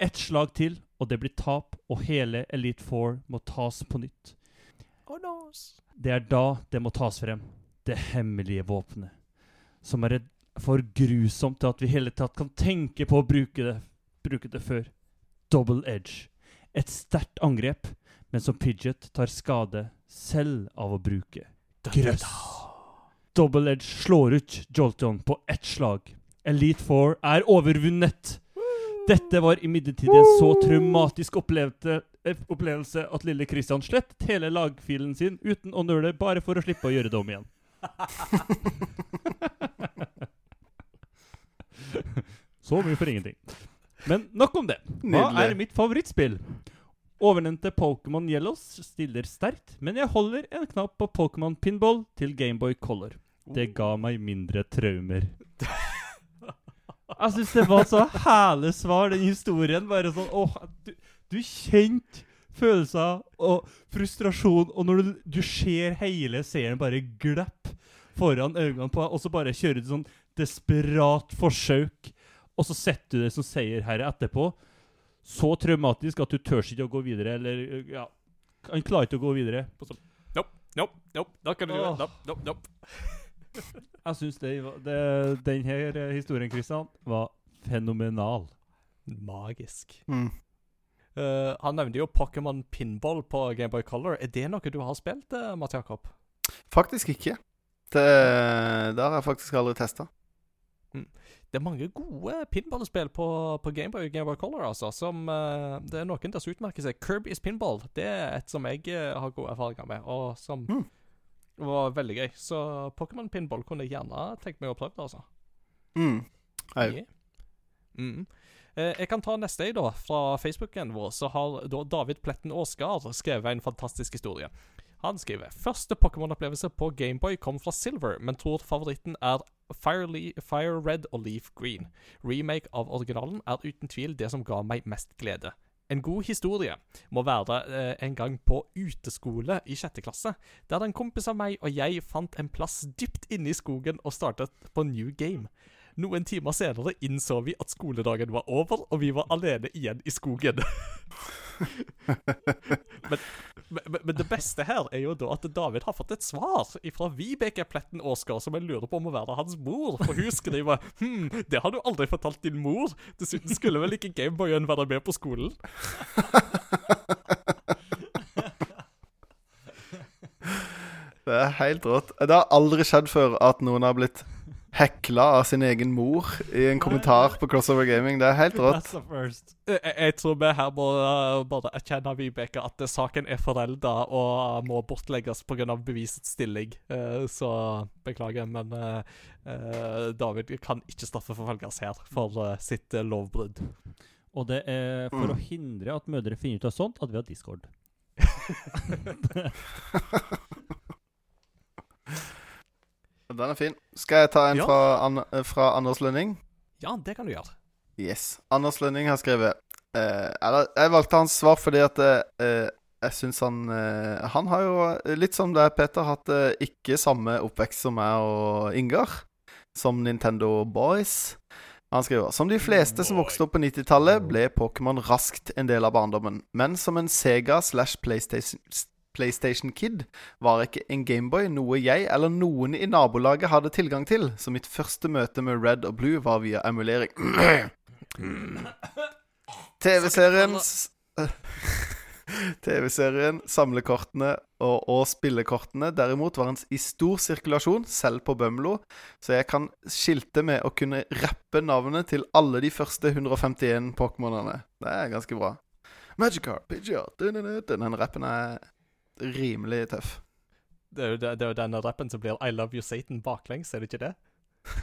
Ett slag til, og det blir tap, og hele Elite Four må tas på nytt. Det er da det må tas frem, det hemmelige våpenet. Som er for grusomt til at vi i hele tatt kan tenke på å bruke det, bruke det før. Double edge. Et sterkt angrep, men som Pidget tar skade selv av å bruke. Grøss. Double edge slår ut Joltion på ett slag. Elite Four er overvunnet. Dette var imidlertid en så traumatisk opplevelse, opplevelse at lille Christian slettet hele lagfilen sin uten å nøle, bare for å slippe å gjøre det om igjen. så mye for ingenting. Men nok om det. Hva Nydelig. er mitt favorittspill? Ovennevnte Pokémon Yellows stiller sterkt, men jeg holder en knapp på Pokémon Pinball til Gameboy Color. Det ga meg mindre traumer. Jeg syns det var så herlig svar, den historien. Bare sånn åh, du, du kjente følelser og frustrasjon, og når du, du ser hele seeren bare glepp foran øynene på deg, og så bare kjører du sånn desperat forsøk, og så setter du det som seierherre etterpå. Så traumatisk at du tør ikke å gå videre, eller ja Han klarer ikke å gå videre. På sånn. Nope, nope, nope. Da kan du gjøre Åh. nope, nope, nope. Jeg syns denne den her eh, historien, Kristian, var fenomenal. Magisk. Mm. Eh, han nevnte jo Pokémon Pinball på Gameboy Color. Er det noe du har spilt, uh, Mats Jakob? Faktisk ikke. Det, det har jeg faktisk aldri testa. Det er mange gode pinballspill på, på Gameboy Gameboy Color, altså. Som uh, Det er noen der som utmerker seg. Kirby's Pinball det er et som jeg eh, har gode erfaringer med, og som Mm. var veldig gøy. Så Pokémon Pinball kunne jeg gjerne tenkt meg å prøve, altså. Mm. Hei. Yeah. Mm. Eh, jeg kan ta neste, ei da. Fra Facebooken vår så har da David Pletten Aasgard skrevet en fantastisk historie. Han skriver første Pokémon-opplevelse på Gameboy kom fra Silver, men tror favoritten er Fire, Le Fire Red og Leaf Green. Remake av originalen er uten tvil det som ga meg mest glede. En god historie må være eh, en gang på uteskole i sjette klasse, der en kompis av meg og jeg fant en plass dypt inne i skogen og startet på New Game. Noen timer senere innså vi at skoledagen var over, og vi var alene igjen i skogen. men, men, men det beste her er jo da at David har fått et svar fra Vibeke Pletten Aasgaard, som jeg lurer på om å være hans mor. For hun skriver hm, det har du aldri fortalt din mor. Dessuten skulle vel ikke Gameboyen være med på skolen? Det er helt rått. Det har aldri skjedd før at noen har blitt hekla av sin egen mor i en kommentar på Crossover Gaming. Det er helt rått. That's the first. Jeg, jeg tror vi her må uh, bare erkjenne Vibeke at saken er forelda og må bortlegges pga. bevisets stilling. Uh, så beklager, men David kan ikke straffeforfølges her for sitt lovbrudd. Og det er for å Mm. hindre at mødre finner ut av sånt, at vi har discord. Den er fin. Skal jeg ta en Ja. fra, An fra Anders Lønning? Ja, det kan du gjøre. Yes. Anders Lønning har skrevet eh, Eller, jeg valgte hans svar fordi at eh, jeg syns han eh, Han har jo litt som deg, Peter, hatt eh, ikke samme oppvekst som meg og Ingar. Som Nintendo Boys. Han skriver Som de fleste som vokste opp på 90-tallet, ble Pokémon raskt en del av barndommen. Men som en Sega slash PlayStation, PlayStation Kid var ikke en Gameboy noe jeg eller noen i nabolaget hadde tilgang til, så mitt første møte med Red og Blue var via emulering. TV-serien TV-serien, samlekortene og, og spillekortene derimot var hans i stor sirkulasjon, selv på Bømlo, så jeg kan skilte med å kunne rappe navnet til alle de første 151 Pokémonene. Det er ganske bra. Magikarp, Pidgeot. Den rappen er rimelig tøff. Det er jo, det, det er jo denne rappen som blir I love you Satan baklengs, er det ikke det?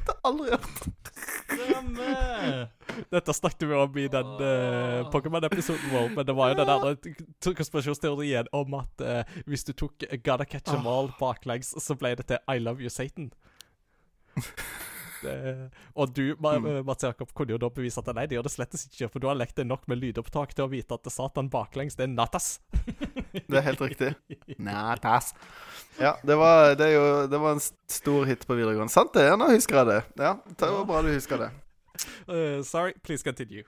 Det har aldri hørt. Stemme! Dette snakket vi om i den uh, Pokémon-episoden vår, men det var jo den der konspirasjonsteorien om at uh, hvis du tok Gotta Catch a Mall baklengs, så ble det til I love you Satan. Det, og du, Mm. Mats Jakob, kunne jo da bevise at nei, det gjør det slettes ikke, for du har lekt deg nok med lydopptak til å vite at Satan baklengs, det er natas. Det er helt riktig. Natas. Ja, det var, det, jo, det var en stor hit på videregående. Sant det? Nå husker jeg det. Ja, det var bra du husker det. Uh, sorry, please continue.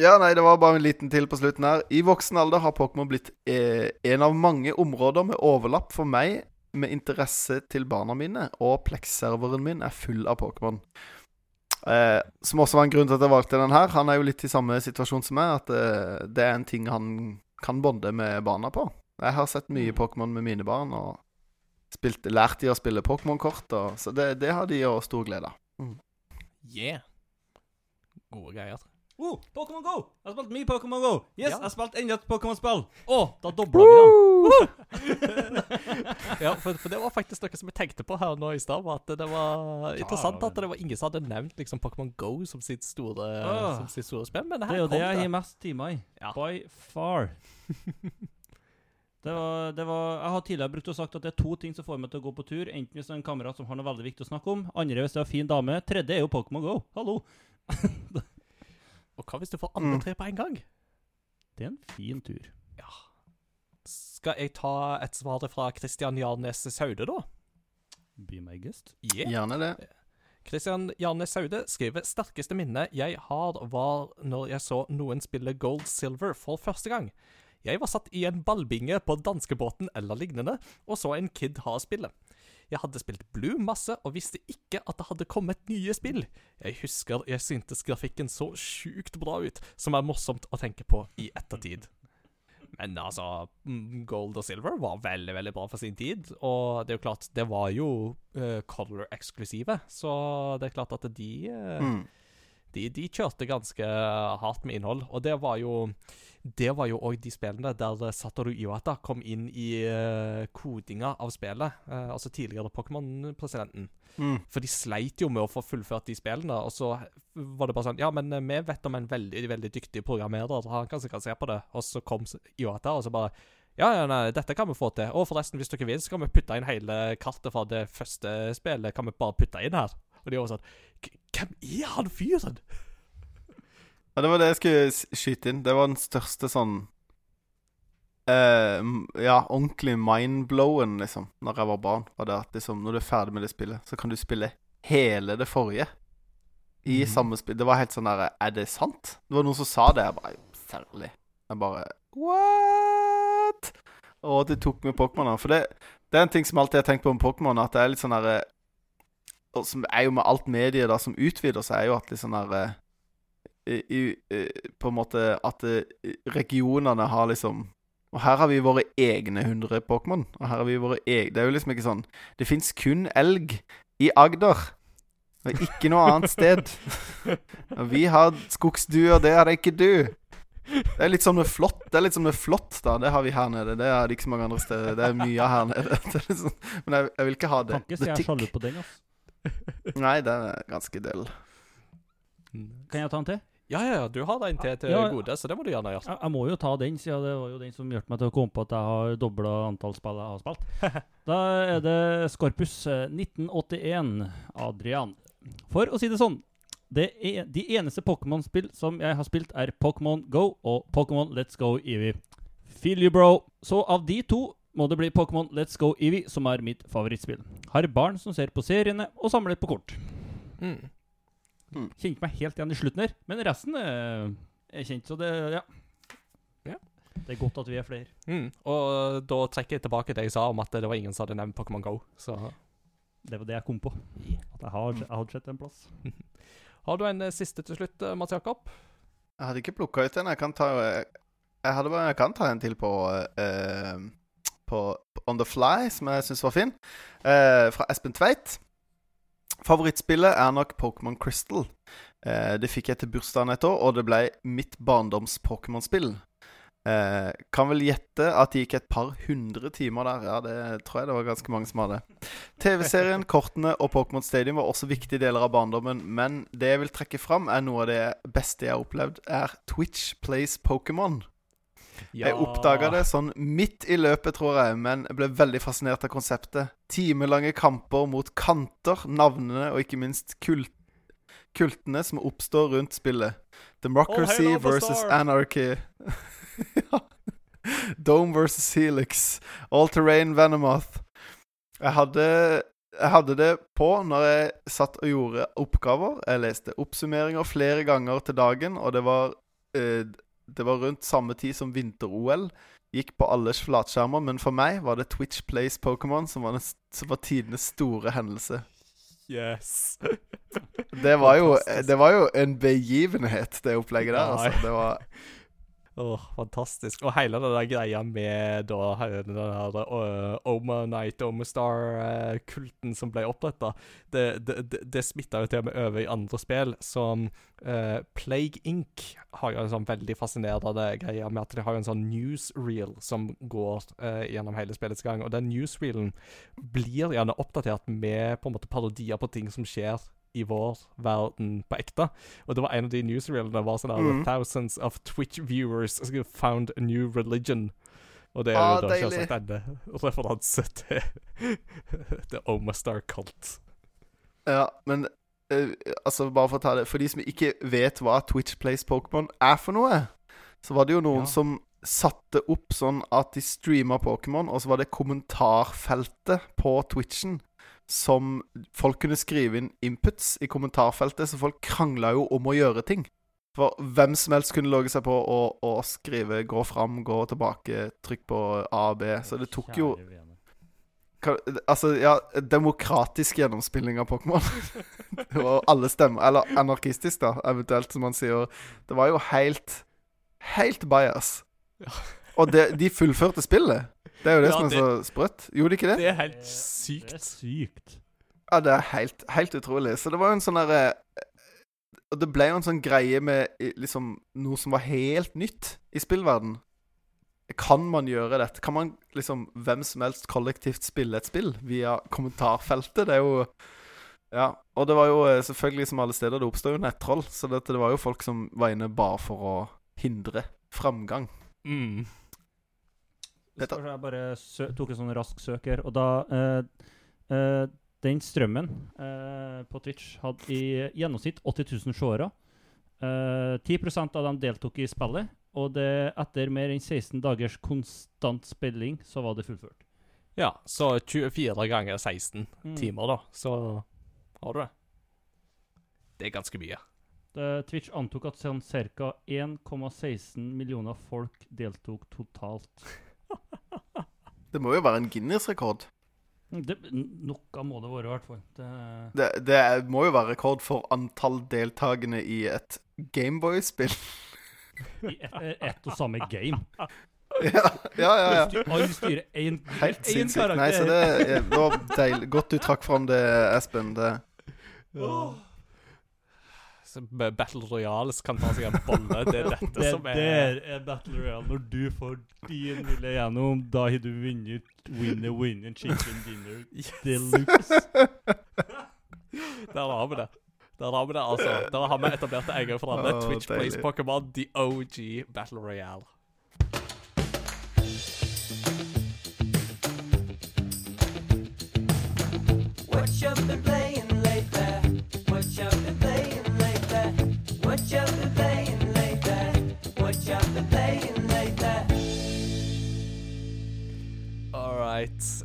Ja, nei, det var bare en liten til på slutten her. I voksen alder har Pokémon blitt eh, en av mange områder med overlapp for meg med interesse til barna mine, og Plex-serveren min er full av Pokémon. Eh, som også var en grunn til at jeg valgte den her. Han er jo litt i samme situasjon som meg, at eh, det er en ting han kan bonde med barna på. Jeg har sett mye Pokémon med mine barn, og spilt, lært de å spille Pokémon-kort, så det, det har de jo stor glede av. Yeah. Gode greier. Oh, Pokémon Go! Jeg har spilt mye Pokémon Go. Yes, Ja. jeg har spilt enda et Pokémon-spill. Å, da dobla vi den. Ja, for, for det var faktisk noe som jeg tenkte på her nå i stad. At det var interessant at det var ingen som hadde nevnt liksom Pokémon Go som sitt store, Ah. som sitt store spill. Men Det her er jo det jeg det. har mest timer i. Ja. By far. Det var, det var, jeg har tidligere brukt å sagt at det er to ting som får meg til å gå på tur. Enten hvis det er en kamerat som har noe veldig viktig å snakke om. Andre hvis det er en fin dame. Tredje er jo Pokémon Go. Hallo. Og hva hvis du får alle Mm. tre på en gang? Det er en fin tur. Ja. Skal jeg ta et svar fra Christian Jarnes Saude, da? Be my guest. Yeah. Gjerne det. Christian Jarnes Saude skriver sterkeste minne jeg har, var når jeg så noen spille Gold Silver for første gang. Jeg var satt i en ballbinge på danskebåten eller lignende, og så en kid ha spillet. Jeg hadde spilt Blue masse og visste ikke at det hadde kommet nye spill. Jeg husker jeg syntes grafikken så sjukt bra ut, som er morsomt å tenke på i ettertid. Men altså, mm, Gold og Silver var veldig veldig bra for sin tid. Og det er jo klart, det var jo uh, color-eksklusive, så det er klart at de, uh, Mm. De De kjørte ganske hardt med innhold. Og det var jo Det var jo òg de spillene der eh, Satoru Iwata kom inn i eh, kodinga av spillet. eh, altså tidligere Pokémon-presidenten. Mm. For de sleit jo med å få fullført de spillene, og så var det bare sånn Ja, men eh, vi vet om en veldig, veldig dyktig programmerer, han kan sikkert se på det. Og så kom Iwata, og så bare ja, ja, nei, dette kan vi få til. Og forresten, hvis dere vil, så kan vi putte inn hele kartet fra det første spillet. Kan vi bare putte inn her? Og de var sånn Hvem er han fyren? Ja, det var det jeg skulle skyte inn. Det var den største sånn eh, Ja, ordentlig mindblowen, liksom, når jeg var barn. Var det at liksom, når du er ferdig med det spillet, så kan du spille hele det forrige i mm. samme spill. Det var helt sånn der Er det sant? Det var noen som sa det. Jeg bare Særlig. Jeg bare What? Og det tok med Pokémon. For det, det er en ting som alltid jeg har tenkt på med Pokémon, at det er litt sånn derre og Som er jo med alt mediet da som utvider seg, er jo at litt sånn der uh, i, uh, På en måte at uh, regionene har liksom Og her har vi våre egne 100 Pokémon. Og her har vi våre egne Det er jo liksom ikke sånn Det fins kun elg i Agder. Og ikke noe annet sted. Og vi har skogsduer, det har det ikke du. Det er litt sånn med flått. Det er litt sånn med flått, da. Det har vi her nede. Det er det ikke så mange andre steder. Det er mye her nede. Det er sånn, men jeg, jeg vil ikke ha det. Kan ikke si jeg er sjalu på den, ass. Nei, den er ganske del. Kan jeg ta en til? Ja, ja, ja, du har en til til Ja. gode, så det må du gjerne gjøre. Jeg, jeg må jo ta den, siden det var jo den som hjalp meg til å komme på at jeg har dobla antall spill jeg har spilt. Da er det Scorpus eh, 1981, Adrian. For å si det sånn det er, De eneste Pokémon-spill som jeg har spilt, er Pokémon Go og Pokémon Let's Go Eevee. Feel you, bro. Så av de to må det bli Pokémon Let's Go Eevee som er mitt favorittspill. Har barn som ser på seriene og samler på kort. Mm. Kjente meg helt igjen i slutten her, men resten er, er kjent, så det Ja. Ja. Det er godt at vi er flere. Mm. Og da trekker jeg tilbake det jeg sa om at det var ingen som hadde nevnt Pokémon Go. Så Det var det jeg kom på. At jeg har, jeg hadde sett en plass. har du en eh, siste til slutt, eh, Mats Jakob? Jeg hadde ikke plukka ut en. Jeg kan ta Jeg, jeg, hadde bare, jeg kan ta en til på, eh, på On The Fly, som jeg syns var fin. Eh, fra Espen Tveit. Favorittspillet er nok Pokémon Crystal. Eh, det fikk jeg til bursdagen et år, og det ble mitt barndoms-Pokémon-spill. Eh, kan vel gjette at det gikk et par hundre timer der. Ja, det tror jeg det var ganske mange som hadde. TV-serien, kortene og Pokémon Stadium var også viktige deler av barndommen, men det jeg vil trekke fram, er noe av det beste jeg har opplevd, er Twitch Plays Pokémon. Jeg oppdaga det sånn midt i løpet, tror jeg, men jeg ble veldig fascinert av konseptet. Timelange kamper mot kanter, navnene og ikke minst kult kultene som oppstår rundt spillet. Democracy oh, versus Anarchy. ja. Dome versus Helix. All Terrain Venomoth. Jeg hadde, jeg hadde det på når jeg satt og gjorde oppgaver. Jeg leste oppsummeringer flere ganger til dagen, og det var eh, det var rundt samme tid som vinter-OL. Gikk på alles flatskjermer, men for meg var det Twitch Plays Pokémon som var, som var tidenes store hendelse. Yes. Det var, jo, det var jo en begivenhet, det opplegget der. Altså. Det var Åh, fantastisk. Og hele den der greia med da hele den der uh, Oma Night, Omastar-kulten som ble oppretta, det, det, det smitta jo til og med over i andre spill, som uh, Plague Inc. har jo en sånn veldig fascinerende greie med at de har jo en sånn newsreel som går uh, gjennom hele spillets gang, og den newsreelen blir gjerne oppdatert med på en måte parodier på ting som skjer i vår verden på ekte. Og det var en av de newsreelene var sånn Mhm. Thousands of Twitch viewers found a new religion. Og det er Ah, jo da deilig. selvsagt denne referanse til The Omastar Cult. Ja, men uh, altså bare for å ta det For de som ikke vet hva Twitch Plays Pokémon er for noe, så var det jo noen Ja. som satte opp sånn at de streama Pokémon, og så var det kommentarfeltet på Twitchen som folk kunne skrive inn inputs i kommentarfeltet, så folk krangla jo om å gjøre ting. For hvem som helst kunne logge seg på og, og skrive 'gå fram', 'gå tilbake', 'trykk på A og B'. Så det tok jo Altså, ja, demokratisk gjennomspilling av Pokémon. det var alle stemmer Eller anarkistisk, da, eventuelt, som man sier. Det var jo helt Helt bias. Og det, de fullførte spillet. Det er jo det Ja, som er det- så sprøtt. Gjorde de ikke det? Det er helt sykt. Det er sykt. Ja, det er helt, helt utrolig. Så det var jo en sånn derre Og det ble jo en sånn greie med liksom noe som var helt nytt i spillverden. Kan man gjøre dette? Kan man liksom hvem som helst kollektivt spille et spill via kommentarfeltet? Det er jo Ja. Og det var jo eh, selvfølgelig som alle steder, det oppstår jo nettroll. Så det, det var jo folk som var inne bare for å hindre framgang. Mm. Dette- Jeg bare tok en sånn rask søker, og da eh, eh, Den strømmen eh, på Twitch hadde i gjennomsnitt 80 000 seere. Eh, 10% av dem deltok i spillet, og det, etter mer enn 16 dagers konstant spilling, så var det fullført. Ja, så 24 ganger 16 Mm. timer, da. Så har du det. Det er ganske mye. Twitch antok at sånn ca. 1,16 millioner folk deltok totalt. Det må jo være en Guinness-rekord. Noe må det være, i hvert fall. Det, Det, det er- må jo være rekord for antall deltakende i et Gameboy-spill. I ett et og samme game. ja, ja, ja. ja. Styr- Alle styrer én Helt sinnssykt. Nei, så det det var deilig. Godt du trakk fram det, Espen. Det. B- Battle Royales kan ta seg en bolle. Det er dette Det som er Det er Battle Royale. Når du får din vilje gjennom, da har du vunnet Winner Winner Chicken Dinner Deluxe. Der har vi det. Der har vi det, altså. Der har vi etablert det en gang for alle. Twitch Plays. Pokémon, the OG Battle Royale.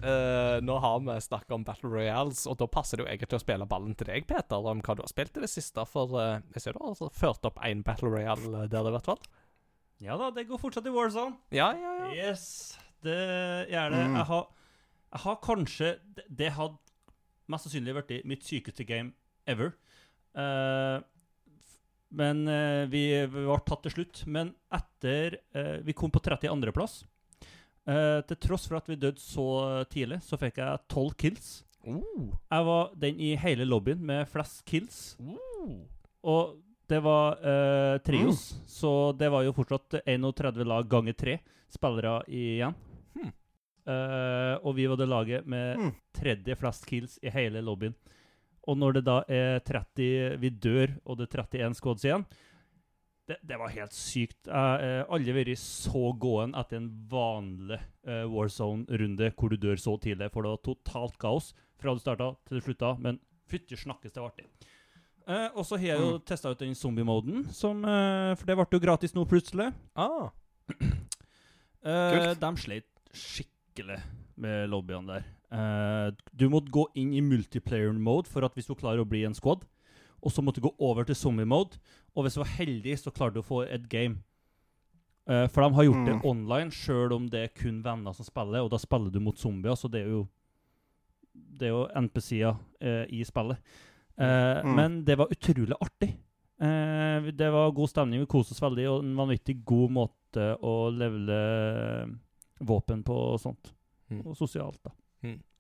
Eh, nå har vi snakket om Battle Royales, og da passer det jo egentlig å spille ballen til deg, Peter, om hva du har spilt i det siste. For uh, jeg ser du har altså ført opp én Battle Royale der, i hvert fall. Ja da, det går fortsatt i Warzone. Ja, ja, ja. Yes, det gjør det. Mm. Jeg, har, jeg har kanskje Det, det hadde mest sannsynlig vært mitt sykeste game ever. Uh, men uh, vi, vi ble tatt til slutt. Men etter uh, Vi kom på 32.-plass. Uh, til tross for at vi døde så tidlig, så fikk jeg 12 kills. Uh, Jeg var den i hele lobbyen med flest kills. uh. Og det var eh, trios, så det var jo fortsatt 31 lag ganger tre spillere igjen. Hmm. Eh, og vi var det laget med Hmm. tredje flest kills i hele lobbyen. Og når det da er 30 Vi dør, og det er 31 squads igjen Det, det var helt sykt. Jeg har aldri vært så gåen etter en vanlig uh, Warzone-runde hvor du dør så tidlig, for det var totalt kaos fra du starta til du slutta. Men fytti snakkes, det var artig. Uh, og så har jeg jo Mm. testa ut den zombie-moden, som, eh, for det ble jo gratis nå plutselig. Ah. Eh, de slet skikkelig med lobbyene der. Eh, du måtte gå inn i multiplayer mode for at hvis du klarer å bli en squad. Og så måtte du gå over til zombie mode. Og hvis du var heldig, så klarte du å få et game. Uh, for de har gjort det Mm. online, sjøl om det er kun venner som spiller. Og da spiller du mot zombier, så det er jo Det er jo NPC-er uh, i spillet. Uh, Mm. Men det var utrolig artig. Eh, det var god stemning, vi koste oss veldig, og en vanvittig god måte å levele våpen på og sånt. Mm. Og sosialt, da.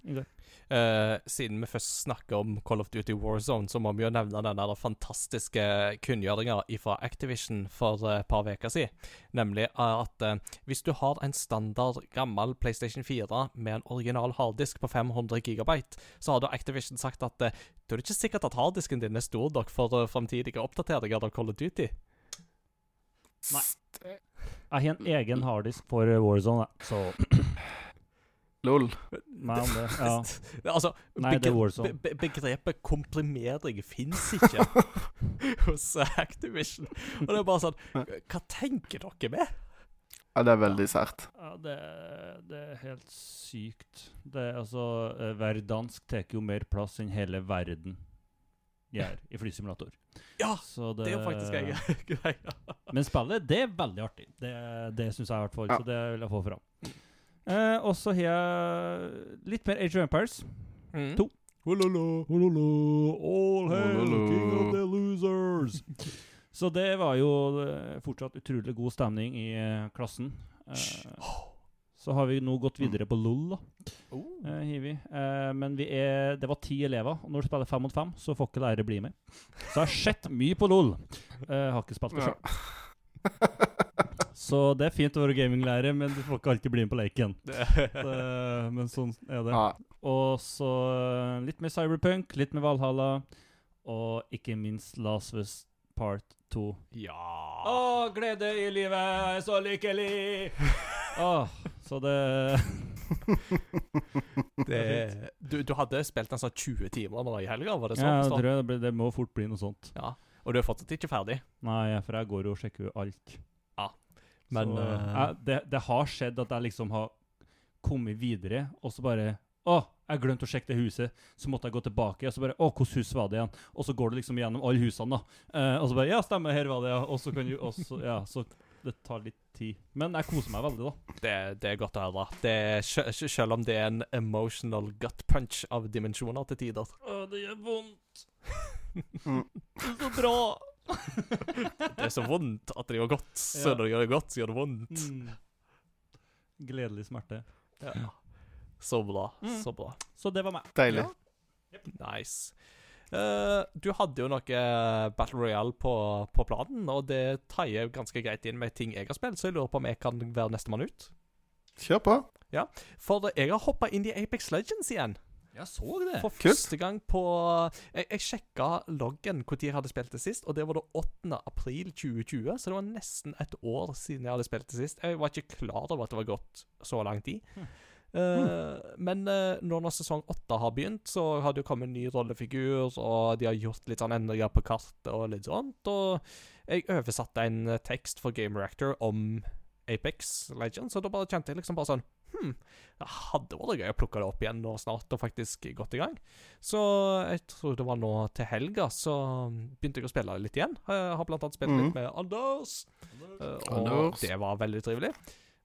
Mm. Uh. Eh, siden vi først snakker om Call of Duty Warzone, så må vi jo nevne den der fantastiske kunngjøringa fra Activision for eh, et par uker siden. Nemlig at uh, hvis du har en standard gammel PlayStation 4 med en original harddisk på 500 GB, så har da Activision sagt at uh, da er ikke sikkert at harddisken din er stor nok for uh, framtidige oppdateringer av Call of Duty. Nei. Jeg har en egen harddisk for eh, Warzone, så Lol. Nei, om det. Ja. altså, Nei, det er begre- Warzone. be be begrepet komprimering fins ikke hos eh, Activision. Og det er bare sånn Hva tenker dere med? Ja, det er veldig sært. Ja, det, det er helt sykt. Det er altså Hver Verdansk tar jo mer plass enn hele verden gjør i flysimulator. Ja, Så det er jo faktisk en greie. Men spillet, det er veldig artig. Det, det syns jeg i hvert fall, Ja. så det vil jeg få fram. Eh, og så har jeg litt mer Age of Empires. Mm. To. All hail, king of the losers! Så det var jo eh, fortsatt utrolig god stemning i eh, klassen. Eh, så har vi nå gått videre på LOL, da. Oh. eh, vi. Eh, men vi er, det var ti elever, og når du spiller fem mot fem, så får ikke lærere bli med. Så jeg har sett mye på LOL. Eh, har ikke spilt det sjøl. Så det er fint å være gaminglærer, men du får ikke alltid bli med på leken. Det- Det, men sånn er det. Ja. Og så eh, litt mer Cyberpunk, litt mer Valhalla, og ikke minst Last of Us Part 2. ja. Å, glede i livet, så lykkelig! Åh, så det Det, du, du hadde spilt den sånn 20 timer nå i helga, var det sånn? Ja, å jeg tror det, ble, det må fort bli noe sånt. Ja. Og du er fortsatt ikke ferdig. Nei, for jeg går jo og sjekker jo alt. Men så, uh, jeg, det, det har skjedd at jeg liksom har kommet videre, og så bare Å, jeg glemte å sjekke det huset. Så måtte jeg gå tilbake, og så bare Å, hvilket hus var det igjen? Og så går det liksom gjennom alle husene, da. Uh, og så bare Ja, stemmer, her var det, ja. Og så kan du også Ja, så det tar litt tid. Men jeg koser meg veldig, da. det, det er godt å høre. Det er, selv om det er en emotional gut punch av dimensjoner til tider. Å, det gjør vondt. Mm. Det er så bra. Det er så vondt at det gjør godt. Så når det gjør det godt, så gjør det vondt. Mm. Gledelig smerte. Ja. Så bra. Mm. Så bra. Så det var meg. Deilig. Nice. Uh, du hadde jo noe eh, Battle Royale på, på planen, og det taier ganske greit inn med ting jeg har spilt, så jeg lurer på om jeg kan være nestemann ut. Kjør på. For jeg har hoppa inn i Apex Legends igjen. Jeg så det. For første gang på Jeg, jeg sjekka loggen når jeg hadde spilt det sist, og det var da 8. april 2020. Så det var nesten et år siden jeg hadde spilt det sist. Jeg var ikke klar over at det var gått så lang tid. Hm. mm. men uh, når, når sesong 8 har begynt, så har det jo kommet en ny rollefigur, og de har gjort litt sånn endringer på kartet og litt sånt. Og jeg oversatte en tekst for Game Reactor om Apex Legends, og da bare kjente jeg liksom bare sånn Hm, det hadde vært gøy å plukke det opp igjen nå snart, og faktisk gått i gang. Så jeg tror det var nå til helga, så begynte jeg å spille litt igjen. Jeg har blant annet spilt mm. litt med Anders, eh, og Anders. det var veldig trivelig.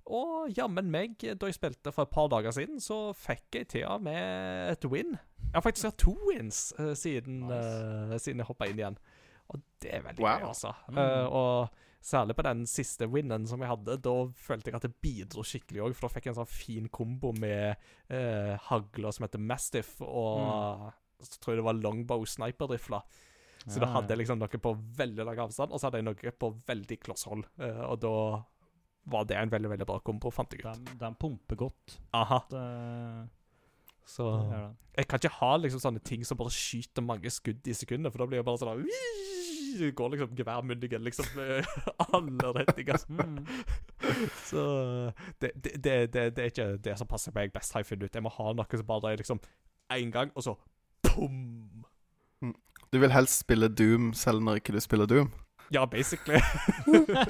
Og jammen meg, da jeg spilte for et par dager siden, så fikk jeg til med et win. Jeg har faktisk hatt to wins eh, siden, uh, siden jeg hoppa inn igjen. Og det er veldig Wow. gøy, altså. Mm. Eh, og særlig på den siste winnen som jeg hadde, da følte jeg at det bidro skikkelig òg, for da fikk jeg en sånn fin kombo med eh, hagler som heter Mastiff, og så tror jeg det var longbow sniper-rifla. Så da hadde jeg liksom noe på veldig lang avstand, og så hadde jeg noe på veldig kloss hold. Eh, og da var det en veldig veldig bra kombo, fant jeg ut. Den, den pumper godt. Aha, Det, så. Jeg kan ikke ha liksom sånne ting som bare skyter mange skudd i sekundet, for da blir jeg bare sånn Det går liksom geværmyndigen liksom alle retninger. Mm. Så det, det, det, det, det er ikke det som passer meg best, har jeg funnet ut. Jeg må ha noe som bare er liksom én gang, og så pum! Du vil helst spille Doom selv når ikke du spiller Doom? Ja, basically.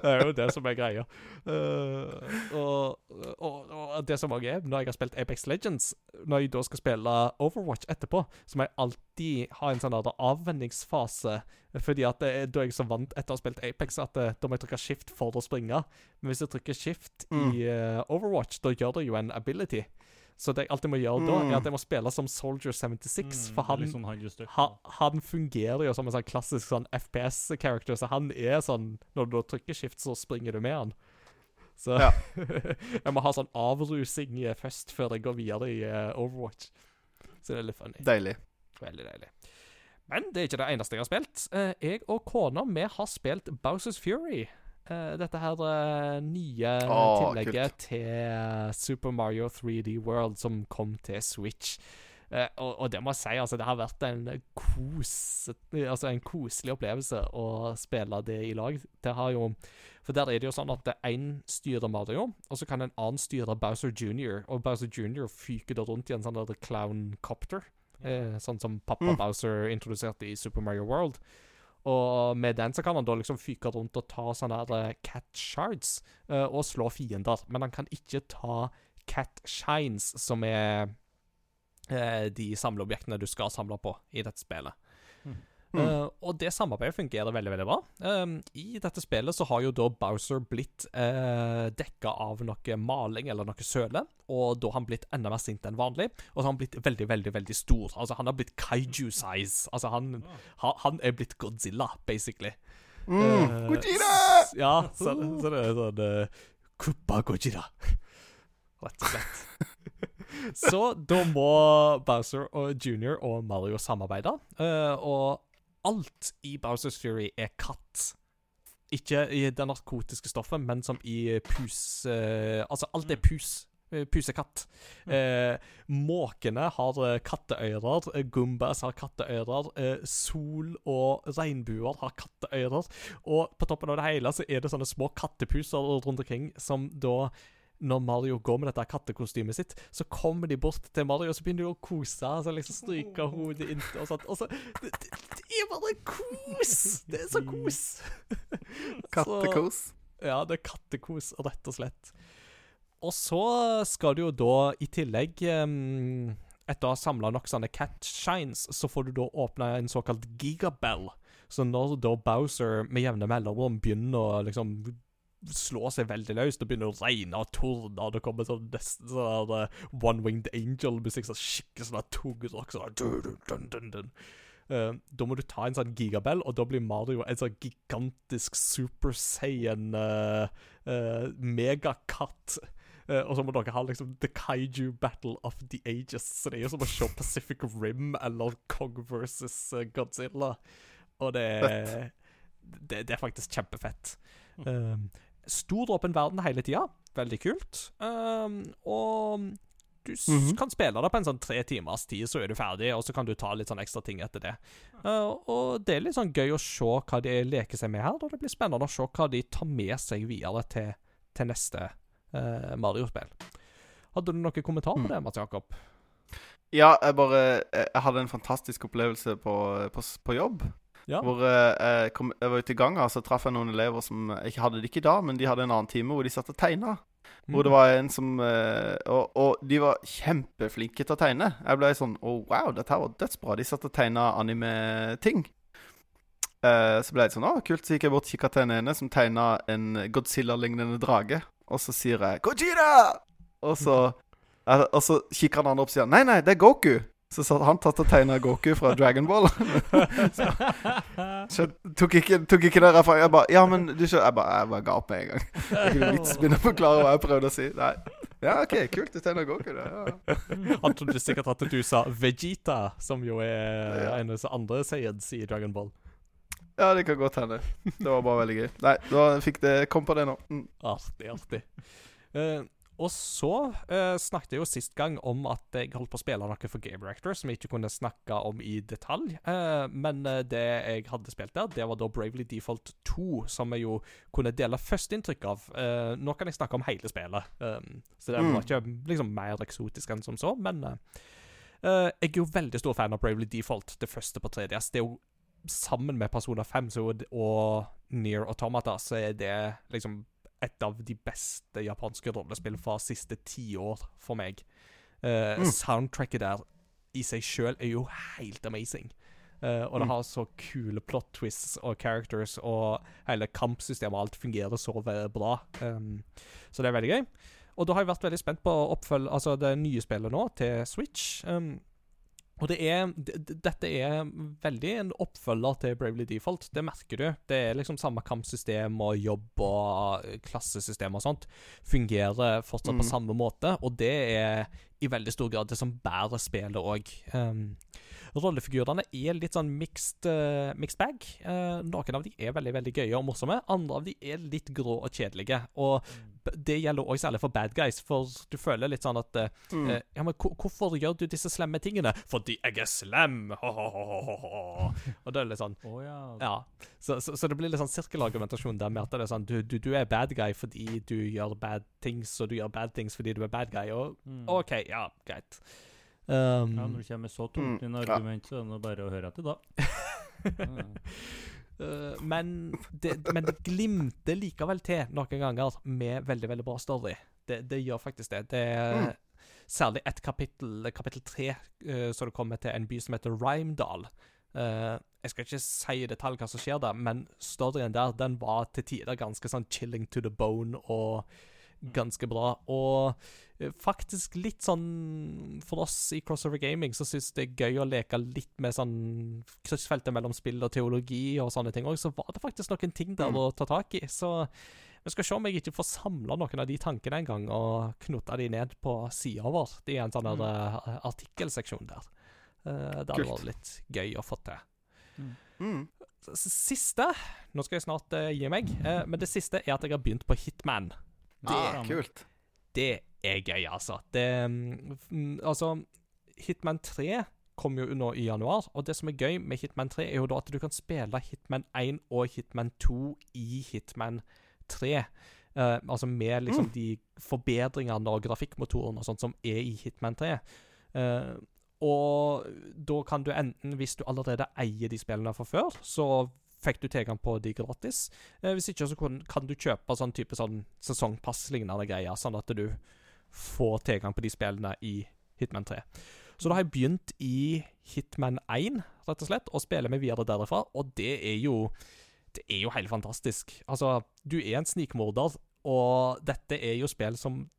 det er jo det som er greia. Uh, og, og, og det som òg er, når jeg har spilt Apex Legends, når jeg da skal spille Overwatch etterpå, så må jeg alltid ha en sånn avvenningsfase. Fordi at det, da er jeg så vant etter å ha spilt Apex at eh, da må jeg trykke shift for å springe. Men hvis jeg trykker shift Mm. i uh, Overwatch, da gjør det jo en ability. Så det jeg alltid må gjøre da, Mm. er at jeg må spille som Soldier 76, Mm, for han sånn han ha, han fungerer jo som en sånn klassisk sånn FPS-character, så han er sånn Når du da trykker shift, så springer du med han. Så Ja. jeg må ha sånn avrusing først, før jeg går videre i eh, Overwatch. Så det er litt funny. Deilig. Veldig deilig. Men det er ikke det eneste jeg har spilt. Eh, jeg og kona vi har spilt Bowsers Fury. Eh, dette her eh, nye oh, tillegget til Super Mario 3D World som kom til Switch. Eh, og, og det må jeg si, altså, det har vært en, kos, altså, en koselig opplevelse å spille det i lag. Det har jo For der er det jo sånn at én styrer Mario, og så kan en annen styre Bowser Jr., og Bowser Jr. fyker da rundt i en sånn clown copter. Eh, sånn som pappa Mm. Bowser introduserte i Super Mario World. Og med den så kan han da liksom fyke rundt og ta sånne her eh, cat shards uh, og slå fiender. Men han kan ikke ta cat shines, som er uh, de samleobjektene du skal samle på i dette spillet. Mm. Eh, og det samarbeidet fungerer veldig veldig bra. Um, I dette spillet så har jo da Bowser blitt uh, dekka av noe maling eller noe søle, og da har han blitt enda mer sint enn vanlig. Og så har han blitt veldig, veldig veldig stor. Altså Han har blitt kaiju-size. Altså han, ha, han er blitt Godzilla, basically. Mm. Uh, Godzilla! Ja, så, så det er sånn uh, Kuppa Godzilla. Rett og slett. så da må Bowser og Junior og Mario samarbeide. eh, og alt i Bowsers Fury er katt. Ikke i det narkotiske stoffet, men som i pus... eh, altså, alt er pus. Eh, Pusekatt. Eh, måkene har eh, katteører. eh, Gumbas har katteører. eh, sol og regnbuer har katteører. Og på toppen av det hele så er det sånne små kattepuser rundt omkring som da når Mario går med dette kattekostymet sitt, så kommer de bort til Mario, og så begynner de å kose. Altså liksom stryker hodet inntil og sånt. Og så, det, det, det er bare kos! Det er så kos! Kattekos. Ja, det er kattekos, rett og slett. Og så skal du jo da i tillegg um, Etter å ha samla nok sånne cat shines, så får du da åpna en såkalt gigabell. Så når da Bowser med jevne mellomrom begynner å liksom slå seg veldig løs, det begynner å regne og tordne, og det kommer sånn nesten sånn der, eh, One-Winged Angel-musikk, sånn skikkelig sånn tung tungrock, sånn dun, dun, dun, dun. Uh, da må du ta en sånn gigabell, og da blir Mario en sånn gigantisk Super Saiyan uh, megakatt. Uh, og så må dere ha liksom The Kaiju Battle of the Ages. Så det er jo som å se Pacific Rim eller Kong versus eh, Godzilla. Og det er, det, det er faktisk kjempefett. Um, stor åpen verden hele tida. Veldig kult. Um, og du s -hmm. kan spille det på en sånn tre timers tid, så er du ferdig, og så kan du ta litt sånn ekstra ting etter det. Uh, og det er litt sånn gøy å se hva de leker seg med her, og det blir spennende å se hva de tar med seg videre til, til neste uh, Mario-spill. Hadde du noen kommentar på Mm. det, Mats Jakob? Ja, jeg bare Jeg jeg hadde en fantastisk opplevelse på, på, på jobb. Ja. Hvor eh, jeg, kom, jeg var ute i gangen, så traff jeg noen elever som Jeg ikke hadde det ikke da, men de hadde en annen time hvor de satt og tegna. Hvor det var en som eh, og, og de var kjempeflinke til å tegne. Jeg ble sånn Å, wow, dette her var dødsbra. De satt og tegna anime-ting. Uh, så ble jeg sånn Å, kult. Så gikk jeg bort og kikka til en ene som tegna en Godzilla-lignende drage. Og så sier jeg 'Gojira!' Og så, eh, og så kikker han andre opp og sier 'Nei, nei, det er Goku'. Så satt han tatt og tegna Goku fra Dragon Ball. Så jeg tok ikke, tok ikke det referansen. Jeg bare Ja, men du skjønner Jeg bare, jeg bare ga opp med en gang. Ikke noe vits begynne å forklare hva jeg prøvde å si. Nei. Ja, OK, kult. Du tegner Goku, da. Ja. Han trodde sikkert at du sa Vegeta, som jo er Ja. en av de andre Sayeds i Dragon Ball. ja, det kan godt hende. Det var bare veldig gøy. Nei, da fikk det Kom på det nå. Mm. Artig, artig. Eh, og så uh, snakket jeg jo sist gang om at jeg holdt på å spille noe for Game Reactor som jeg ikke kunne snakke om i detalj. uh, men eh, det jeg hadde spilt der, det var da Bravely Default 2, som jeg jo kunne dele førsteinntrykk av. Uh, nå kan jeg snakke om hele spillet, um, så det Mm. var ikke liksom mer eksotisk enn som så, men jeg er jo veldig stor fan av Bravely Default, det første på 3DS. Det er jo sammen med Persona 5 så, og Near Automata, så er det liksom et av de beste japanske rollespill fra siste tiår for meg. Uh, Mm. Soundtracket der i seg sjøl er jo helt amazing. Uh, og det Mm. har så kule plot twists og characters, og hele kampsystemet og alt fungerer så bra. Um, så det er veldig gøy. Og da har jeg vært veldig spent på oppfølg, altså det nye spillet nå, til Switch. Um, og det er, dette er veldig en oppfølger til Bravely Default. Det merker du. Det er liksom samme kampsystem og jobb og eh, klassesystem og sånt. Fungerer fortsatt på Mhm. samme måte, og det er i veldig stor grad det som bærer spillet òg. Um, rollefigurene er litt sånn mixed, uh, mixed bag. Uh, noen av de er veldig veldig gøye og morsomme. Andre av de er litt grå og kjedelige. Og b- det gjelder også særlig for bad guys, for du føler litt sånn at uh, Mm. Ja, men hvorfor gjør du disse slemme tingene? Fordi jeg er slem! Og det er litt sånn Å ja. Ja. Så, så, så det blir litt sånn sirkelargumentasjon der med at det er sånn du, du, du er bad guy fordi du gjør bad things, og du gjør bad things fordi du er bad guy. Og Mm. OK, ja, greit. Um, Ja, når du kommer så tungt Mm, inn ja. argument, så er det bare å høre etter, da. Eh, men, det, men det glimter likevel til noen ganger med veldig, veldig bra story. Det, det gjør faktisk det. Det er Mm. særlig et kapittel, kapittel tre, uh, så det kommer til en by som heter Rhymedal. Uh, jeg skal ikke si i detalj hva som skjer der, men storyen der den var til tider ganske sånn chilling to the bone og ganske bra. Og eh, faktisk litt sånn For oss i Crossover Gaming så syns det er gøy å leke litt med sånn kryssfeltet mellom spill og teologi og sånne ting òg, så var det faktisk noen ting der Mm. å ta tak i. Så vi skal se om jeg ikke får samla noen av de tankene en gang og knotta de ned på sida vår. Det er en sånn der, eh, artikkelseksjon der. Uh, det hadde vært litt gøy å få til. Mm. S- Siste Nå skal jeg snart uh, gi meg, uh, men det siste er at jeg har begynt på Hitman. Det, Ah, kult. Det er gøy, altså. Det mm, mm, Altså, Hitman 3 kom jo nå i januar, og det som er gøy med Hitman 3, er jo da at du kan spille Hitman 1 og Hitman 2 i Hitman 3. Uh, altså med liksom de forbedringene og grafikkmotoren og sånt som er i Hitman 3. Uh, og da kan du enten, hvis du allerede eier de spillene fra før, så fikk du tilgang på de gratis. Eh, hvis ikke så kan, kan du kjøpe sånn type sånn sesongpass-lignende greier, sånn at du får tilgang på de spillene i Hitman 3. Så da har jeg begynt i Hitman 1, rett og slett, og spiller meg videre derfra, og det er jo Det er jo helt fantastisk. Altså, du er en snikmorder, og dette er jo spill som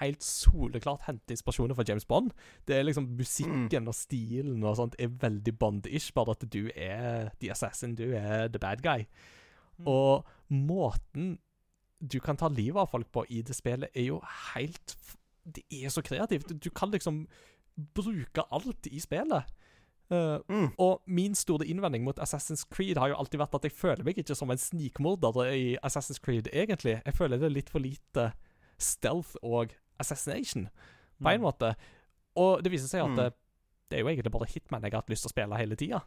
helt soleklart henter inspirasjoner fra James Bond. Det er liksom Musikken og stilen og sånt er veldig Bond-ish, bare at du er the assassin, du er the bad guy. Og måten du kan ta livet av folk på i det spillet, er jo helt Det er så kreativt. Du kan liksom bruke alt i spillet. Uh, Mm. og min store innvending mot Assassin's Creed har jo alltid vært at jeg føler meg ikke som en snikmorder i Assassin's Creed, egentlig. Jeg føler det er litt for lite stealth og assassination, på en måte. Og det viser seg at Mm. Det, er jo egentlig bare Hitman jeg har hatt lyst til å spille hele tida.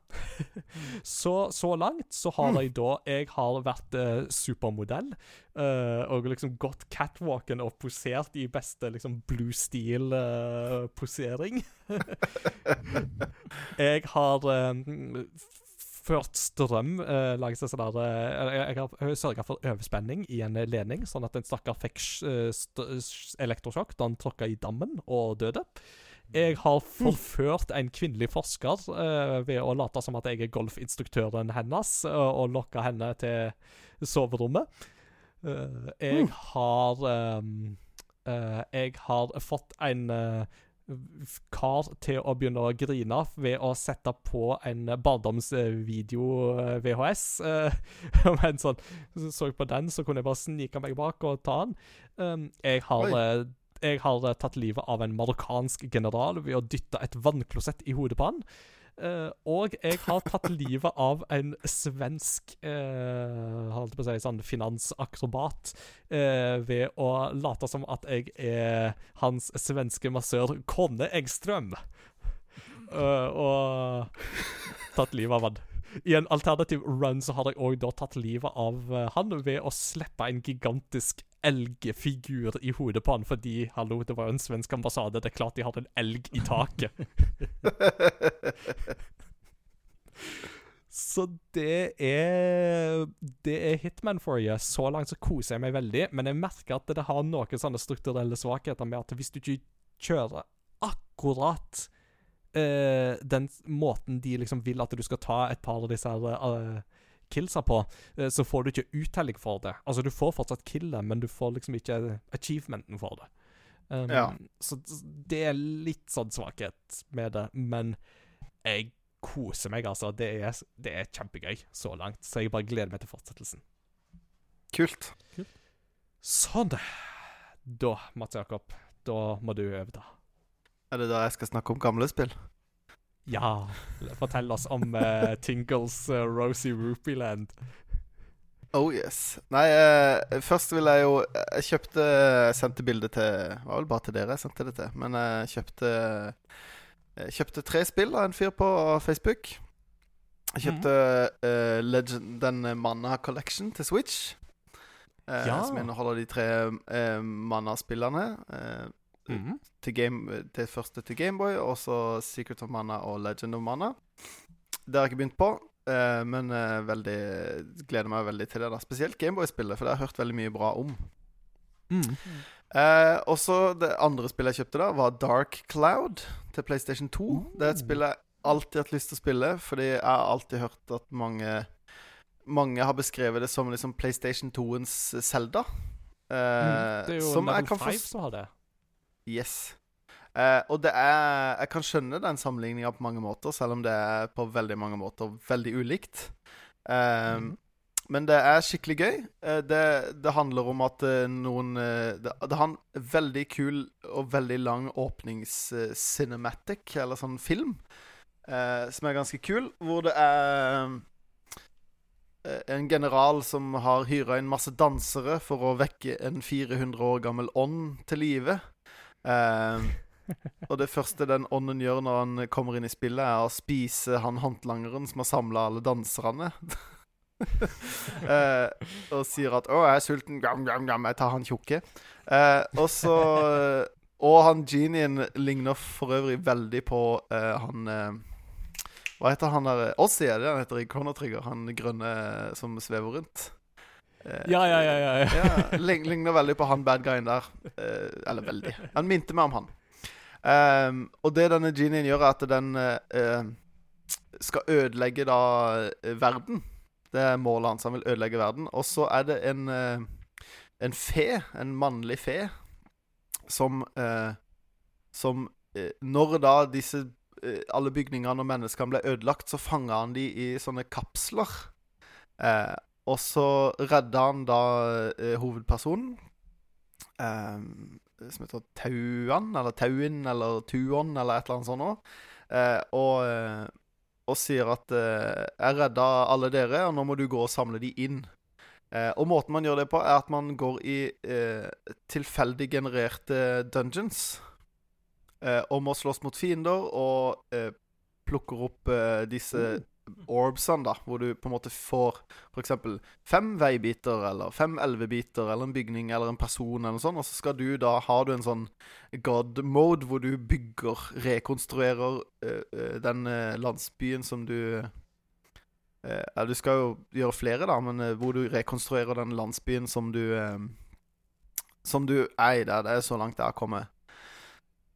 så, så langt så har jeg da Jeg har vært eh, supermodell eh, og liksom gått catwalken og posert i beste liksom blue steel-posering. jeg har eh, ført strøm, eh, langs seg sånn der eh, Jeg, har sørga for overspenning i en ledning, sånn at en stakkar fikk uh, elektrosjokk da han tråkka i dammen og døde. Jeg har forført en kvinnelig forsker uh, ved å late som at jeg er golfinstruktøren hennes, uh, og lokke henne til soverommet. Uh, jeg har um, Jeg har fått en kar til å begynne å grine ved å sette på en barndomsvideo VHS. eh, Men sånn så jeg på den, så kunne jeg bare snike meg bak og ta den. Jeg har Oi. Jeg har eh, tatt livet av en marokkansk general ved å dytte et vannklosett i hodet på han. Uh, og jeg har tatt livet av en svensk uh, holdt på å si, sånn finansakrobat uh, ved å late som at jeg er hans svenske massør Konne Engstrøm. Uh, og tatt livet av han. I en alternativ run så har jeg òg tatt livet av han ved å slippe en gigantisk elgfigur i hodet på han, fordi hallo, det var jo en svensk ambassade. Det er klart de hadde en elg i taket. Så det er Det er Hitman for you. Så langt så koser jeg meg veldig, men jeg merker at det har noen sånne strukturelle svakheter med at hvis du ikke kjører akkurat uh, den måten de liksom vil at du skal ta et par av disse her eh, killsa på, eh, så får du ikke uttelling for det. Altså, du får fortsatt killet, men du får liksom ikke achievementen for det. Um, Ja. Så det er litt sånn svakhet med det, men jeg koser meg, altså. Det er, det er kjempegøy så langt, så jeg bare gleder meg til fortsettelsen. Kult. Sånn. Da, Mats Jakob, da må du overta. Er det da jeg skal snakke om gamle spill? Ja, fortell oss om uh, Tingles uh, Rosie Rupeeland. Oh yes. Nei, eh, først vil jeg jo Jeg kjøpte Jeg sendte bilde til var vel bare til dere jeg sendte det til. Men jeg kjøpte Jeg kjøpte tre spill av en fyr på Facebook. Jeg kjøpte eh, Legend, den Manna Collection til Switch. eh, Ja. Som inneholder de tre uh, Manna-spillene. Mhm. til game, det første til Gameboy, og så Secret of Mana og Legend of Mana. Det har jeg ikke begynt på, eh, men eh, veldig, gleder meg veldig til det. da Spesielt Gameboy-spillet, for det har jeg hørt veldig mye bra om. Mm. Eh, og så Det andre spillet jeg kjøpte, da var Dark Cloud til PlayStation 2. Det er et spill jeg alltid har hatt lyst til å spille, fordi jeg har alltid hørt at mange Mange har beskrevet det som liksom PlayStation 2-ens Zelda. Eh, Mm. Det er jo Level 5 som har det. Yes. Eh, og det er Jeg kan skjønne den sammenligninga på mange måter, selv om det er på veldig mange måter veldig ulikt. Eh, mm. Men det er skikkelig gøy. Eh, det, det handler om at eh, noen eh, det, det har en veldig kul og veldig lang åpningscinematic, eller sånn film, eh, som er ganske kul, hvor det er en general som har hyra inn masse dansere for å vekke en 400 år gammel ånd til live. Eh, og det første den ånden gjør når han kommer inn i spillet, er å spise han håndlangeren som har samla alle danserne. uh, og sier at 'Å, jeg er sulten. Gam, gam, gam. Jeg tar han tjukke'. Uh, og så Og han genien ligner for øvrig veldig på uh, han Hva heter han der Ozzy, er det han heter i Corner Trigger? Han grønne som svever rundt. Eh, Ja, ja, ja. ja, ja. ja, ligner veldig på han bad guyen der. Eh, eller veldig. Han minte meg om han. Um, og det denne genien gjør, er at den eh, skal ødelegge da verden. Det er målet hans. Han vil ødelegge verden. Og så er det en uh, en fe, en mannlig fe, som uh, Som Når da disse alle bygningene og menneskene ble ødelagt, så fanga han de i sånne kapsler. Eh, og så redda han da eh, hovedpersonen, eh, som heter Tauan, eller Tauin, eller Tuon, eller et eller annet sånt noe. Eh, og, eh, og sier at eh, 'Jeg redda alle dere, og nå må du gå og samle de inn'. Eh, og måten man gjør det på, er at man går i tilfeldig genererte dungeons. Og må slåss mot fiender og plukker opp disse orbsene, da, hvor du på en måte får f.eks. fem veibiter, eller fem elvebiter, eller en bygning, eller en person, eller noe sånt. Og så skal du da Har du en sånn god mode hvor du bygger, rekonstruerer uh, den uh, landsbyen som du uh, du skal jo gjøre flere, da, men hvor du rekonstruerer den landsbyen som du Som du er i der. Det er så langt jeg har kommet.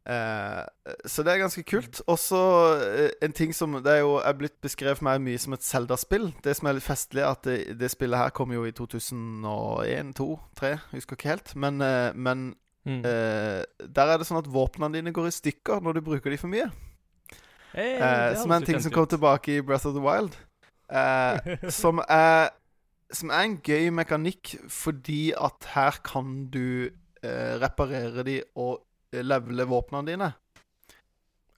Eh, så det er ganske kult. Også eh, en ting som Det er jo er blitt beskrevet meg mye som et Zelda-spill. Det som er litt festlig, er at det, det spillet her kom jo i 2001, 2002, 2003, husker ikke helt. Men, eh, men Mm. eh, der er det sånn at våpnene dine går i stykker når du bruker de for mye. Hey, Eh, som er en ting som kom ut. tilbake i Breath of the Wild. Eh, som er Som er en gøy mekanikk fordi at her kan du reparere de og levele våpnene dine.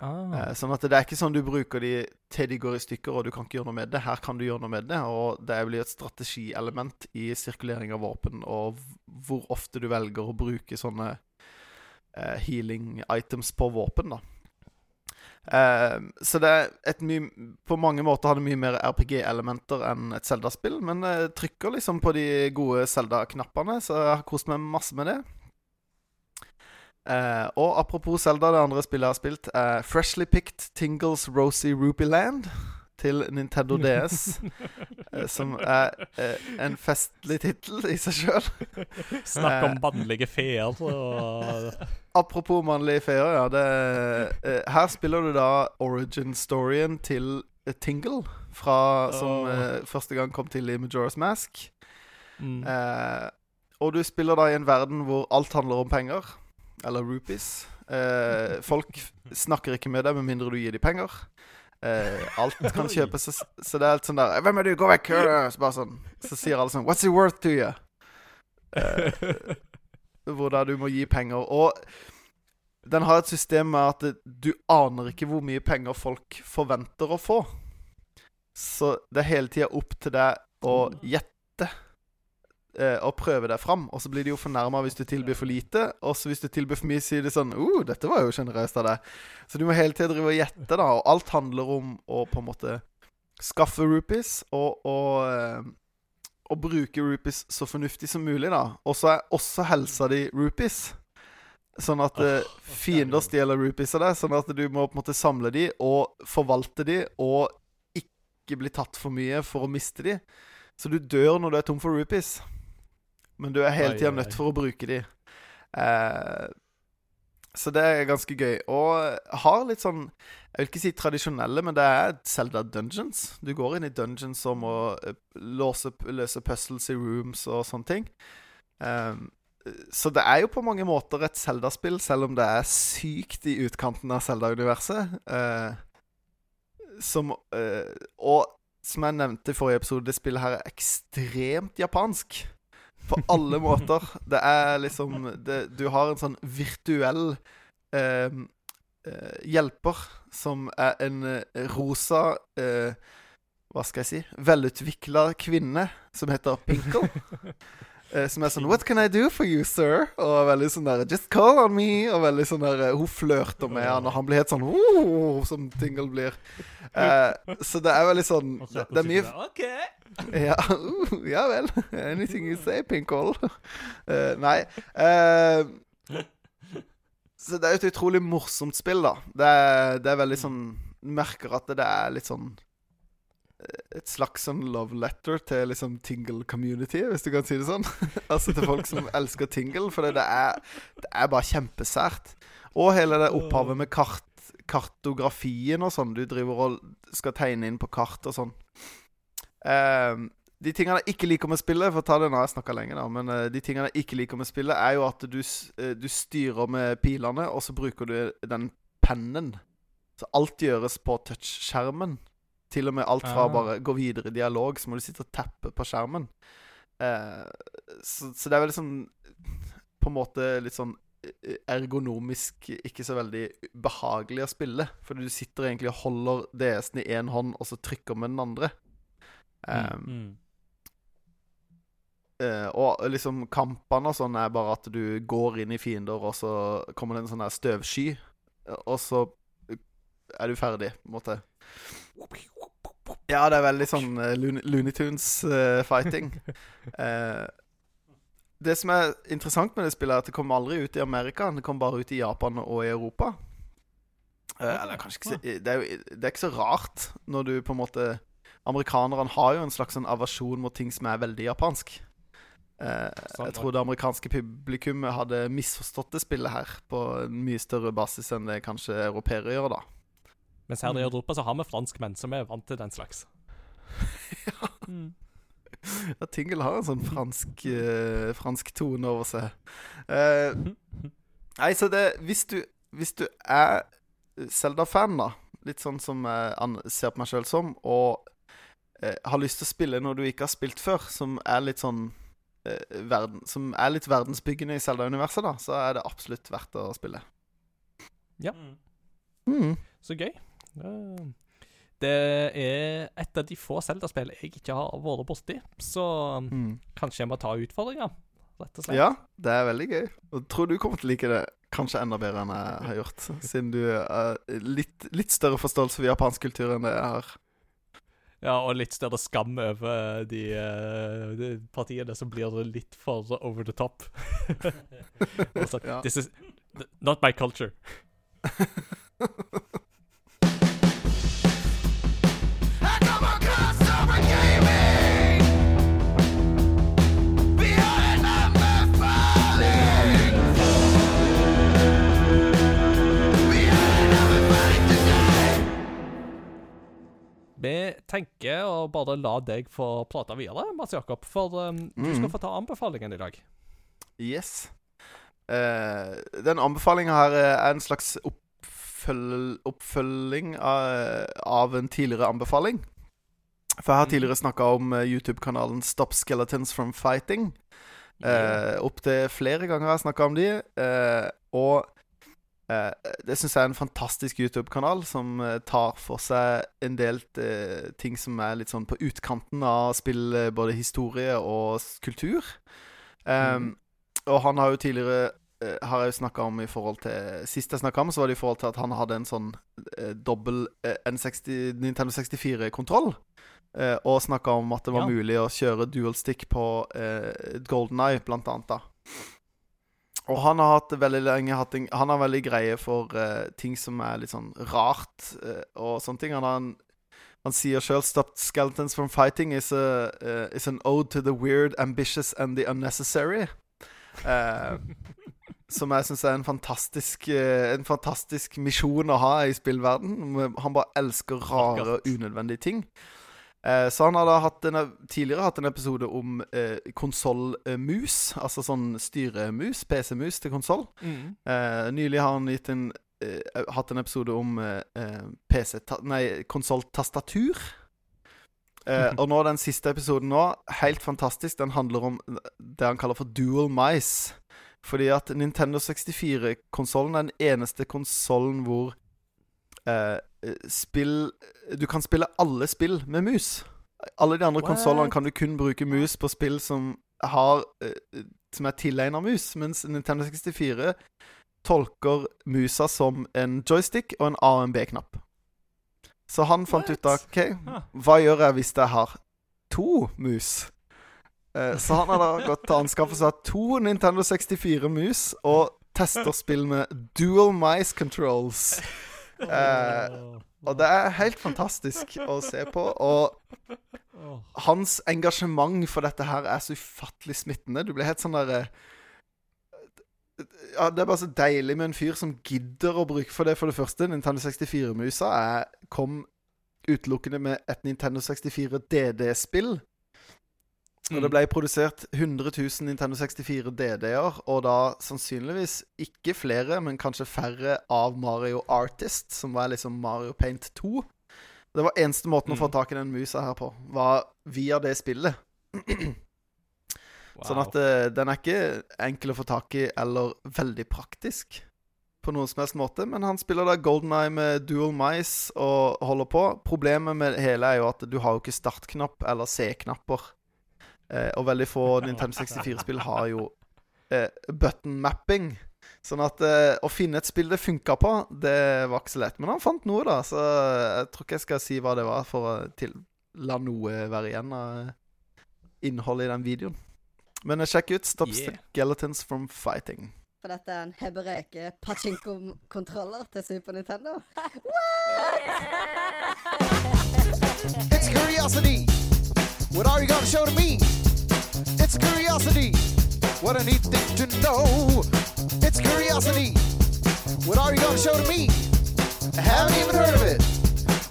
Ah. Eh, sånn at det er ikke sånn du bruker de til de går i stykker, og du kan ikke gjøre noe med det. Her kan du gjøre noe med det, og det blir et strategielement i sirkulering av våpen, og hvor ofte du velger å bruke sånne eh, healing items på våpen, da. Eh, så det er et mye På mange måter har det mye mer RPG-elementer enn et Zelda-spill, men jeg trykker liksom på de gode Zelda-knappene, så jeg har kost meg masse med det. Eh, og apropos Zelda, det andre spillet jeg har spilt, er Freshly Picked Tingles Rosy Ruby til Nintendo DS. uh, som er eh, en festlig tittel i seg sjøl. Snakk om mannlige feer. Og... Apropos mannlige feer, ja. Det, eh, her spiller du da origin-storyen til eh, Tingle, fra, som eh, første gang kom til i Majora's Mask. Mm. Eh, og du spiller da i en verden hvor alt handler om penger. Eller rupees. Eh, folk snakker ikke med deg med mindre du gir dem penger. Eh, alt kan kjøpes, så, så det er alt sånn der 'Hvem er du? Gå vekk!' Så sånn Så sier alle sånn 'What's it worth to you?' Eh, hvor da du må gi penger. Og den har et system med at du aner ikke hvor mye penger folk forventer å få. Så det er hele tida opp til deg å gjette eh, og prøve deg fram. Og så blir de jo fornærma hvis du tilbyr for lite. Og så hvis du tilbyr for mye, sier de sånn uh, 'Dette var jo sjenerøst av deg'. Så du må hele tida drive og gjette, da. Og alt handler om å på en måte skaffe rupees og, og, eh, og bruke rupees så fornuftig som mulig, da. Og så er også helsa di rupees. Sånn at oh, fiender stjeler rupees av deg, sånn at du må på en måte samle de og forvalte de og ikke bli tatt for mye for å miste de. Så du dør når du er tom for rupees. Men du er hele tida nødt for å bruke de. Eh, så det er ganske gøy. Og har litt sånn Jeg vil ikke si tradisjonelle, men det er Zelda Dungeons. Du går inn i dungeons og må eh, låse, løse puzzles i rooms og sånne ting. Um, så det er jo på mange måter et Zelda-spill, selv om det er sykt i utkanten av Zelda-universet. Eh, som eh, Og som jeg nevnte i forrige episode, det spillet her er ekstremt japansk. På alle måter. Det er liksom det, Du har en sånn virtuell eh, eh, hjelper som er en eh, rosa eh, Hva skal jeg si? Velutvikla kvinne som heter Pinkle. Eh, som er sånn 'What can I do for you, sir?' Og veldig sånn der 'Just call on me'. Og veldig sånn der eh, Hun flørter med han, og han blir helt sånn oh, Som Tingle blir. Uh, så det er veldig sånn Det, det er mye OK. ja, uh, ja vel. Anything you say, Pinkle. Uh, nei. så det er et utrolig morsomt spill, da. Det det er veldig sånn merker at det er litt sånn Et slags sånn love letter til liksom Tingle community, hvis du kan si det sånn. altså til folk som elsker Tingle, for det er, det er bare kjempesært. Og hele det opphavet med kart, kartografien og sånn. Du driver og skal tegne inn på kart og sånn. Um, de tingene jeg ikke liker med spillet For å ta det nå jeg snakket lenge da Men eh, de tingene jeg ikke liker med spillet Er jo at du, eh, du styrer med pilene Og så bruker du den pennen Så alt gjøres på touch-skjermen Til og med alt fra Ah. bare gå videre i dialog Så må du sitte og tappe på skjermen Eh, så, så det er veldig sånn På en måte litt sånn eh, ergonomisk Ikke så veldig behagelig å spille Fordi du sitter egentlig og holder DS-en i en hånd Og så trykker med den andre Um, Mm. Eh, og liksom kampene og sånn er bare at du går inn i fiender, og så kommer det en sånn her støvsky, og så er du ferdig, på en måte. Ja, det er veldig sånn uh, Looney Tunes-fighting. uh, det som er interessant med det spillet, er at det kommer aldri ut i Amerika. Det kommer bare ut i Japan og i Europa. Eh, eller kanskje ikke det er, jo, det er ikke så rart når du på en måte Amerikanerne har jo en slags sånn aversjon mot ting som er veldig japansk. Eh, jeg tror det amerikanske publikummet hadde misforstått det spillet her på en mye større basis enn det kanskje europeere gjør, da. Mens her i Europa så har vi franskmenn som er vant til den slags. Mm. Ja, Tingle har en sånn fransk, uh, fransk tone over seg. Uh, nei, så det Hvis du, hvis du er Zelda-fan, da, litt sånn som jeg ser på meg sjøl som, og eh, har lyst til å spille noe du ikke har spilt før, som er litt sånn eh, verden, Som er litt verdensbyggende i Zelda-universet, da, så er det absolutt verdt å spille. Ja. Mm. Så gøy. Eh, Det er et av de få Zelda-spill jeg ikke har vært borti, så Mm. kanskje jeg må ta utfordringa, rett og slett. Ja, det er veldig gøy. Og tror du kommer til å like det kanskje enda bedre enn jeg har gjort. Siden du har litt, litt større forståelse for japansk kultur enn det jeg har. Ja, og litt større skam over de, eh, de partiene som blir litt for over the top. altså, Ja. This is not my culture. Vi tenker å bare la deg få prate videre, Mats Jakob, for um, du Mm. skal få ta anbefalingen i dag. Yes. Uh, den anbefalinga her er en slags oppføl oppfølging av, av en tidligere anbefaling. For jeg har tidligere snakka om eh, YouTube-kanalen Stop Skeletons from Fighting. Uh, Opptil flere ganger har jeg snakka om de. Uh, og det syns jeg er en fantastisk YouTube-kanal som eh, tar for seg en del eh, ting som er litt sånn på utkanten av spill, eh, både historie og kultur. Um, Og han har jo tidligere eh, Har jeg jo snakka om i forhold til Sist jeg snakka om, så var det i forhold til at han hadde en sånn eh, dobbel eh, N60, Nintendo 64-kontroll. Eh, og snakka om at det var Ja. mulig å kjøre dual stick på eh, Golden Eye, blant annet. da Og han har hatt veldig lenge hatt en, Han har veldig greie for uh, ting som er litt sånn rart uh, og sånne ting. Han han, han sier sjøl 'Stopped skeletons from fighting is, a, uh, is an ode to the weird, ambitious and the unnecessary'. Som jeg syns er en fantastisk En fantastisk misjon å ha i spillverden. Han bare elsker rare, unødvendige ting. Eh, så han hadde hatt en, tidligere hatt en episode om eh, konsollmus. Altså sånn styremus, PC-mus til konsoll. Mm. Eh, nylig har han gitt en, eh, hatt en episode om eh, eh, PC Nei, konsolltastatur. Eh, og nå den siste episoden nå, helt fantastisk, den handler om det han kaller for dual mice. Fordi at Nintendo 64-konsollen er den eneste konsollen hvor eh, spill Du kan spille alle spill med mus. Alle de andre What? konsollene kan du kun bruke mus på spill som har eh, Som er tilegna mus, mens Nintendo 64 tolker musa som en joystick og en A og en B-knapp. Så han fant ut av OK, hva gjør jeg hvis jeg har to mus? Eh, Så han har da gått til anskaffelse av to Nintendo 64-mus og tester spill med dual mice controls. Eh, og det er helt fantastisk å se på. Og hans engasjement for dette her er så ufattelig smittende. Du blir helt sånn derre Ja, det er bare så deilig med en fyr som gidder å bruke for det. For det første, Nintendo 64-musa er- kom utelukkende med et Nintendo 64 DD-spill. Og det ble produsert 100 000 Nintendo 64 DD-er, og da sannsynligvis ikke flere, men kanskje færre av Mario Artist, som var liksom Mario Paint 2. Det var eneste måten å få tak i den musa her på, var via det spillet. Sånn at eh, den er ikke enkel å få tak i eller veldig praktisk på noen som helst måte. Men han spiller da Golden Eye med dual mice og holder på. Problemet med det hele er jo at du har jo ikke startknapp eller C-knapper. Eh, og veldig få Nintendo 64-spill har jo eh, button mapping. Sånn at eh, å finne et spill det funka på, det var ikke så lett. Men han fant noe, da. Så jeg tror ikke jeg skal si hva det var, for å til, la noe være igjen av eh, innholdet i den videoen. Men eh, sjekk ut Stop Yeah. Skeletons from Fighting. For dette er en hebreke pachinko-kontroller til Super Nintendo. What? It's curiosity. What are you gonna show to me? It's curiosity. What a neat thing to know. It's curiosity. What are you gonna show to me? I haven't even heard of it.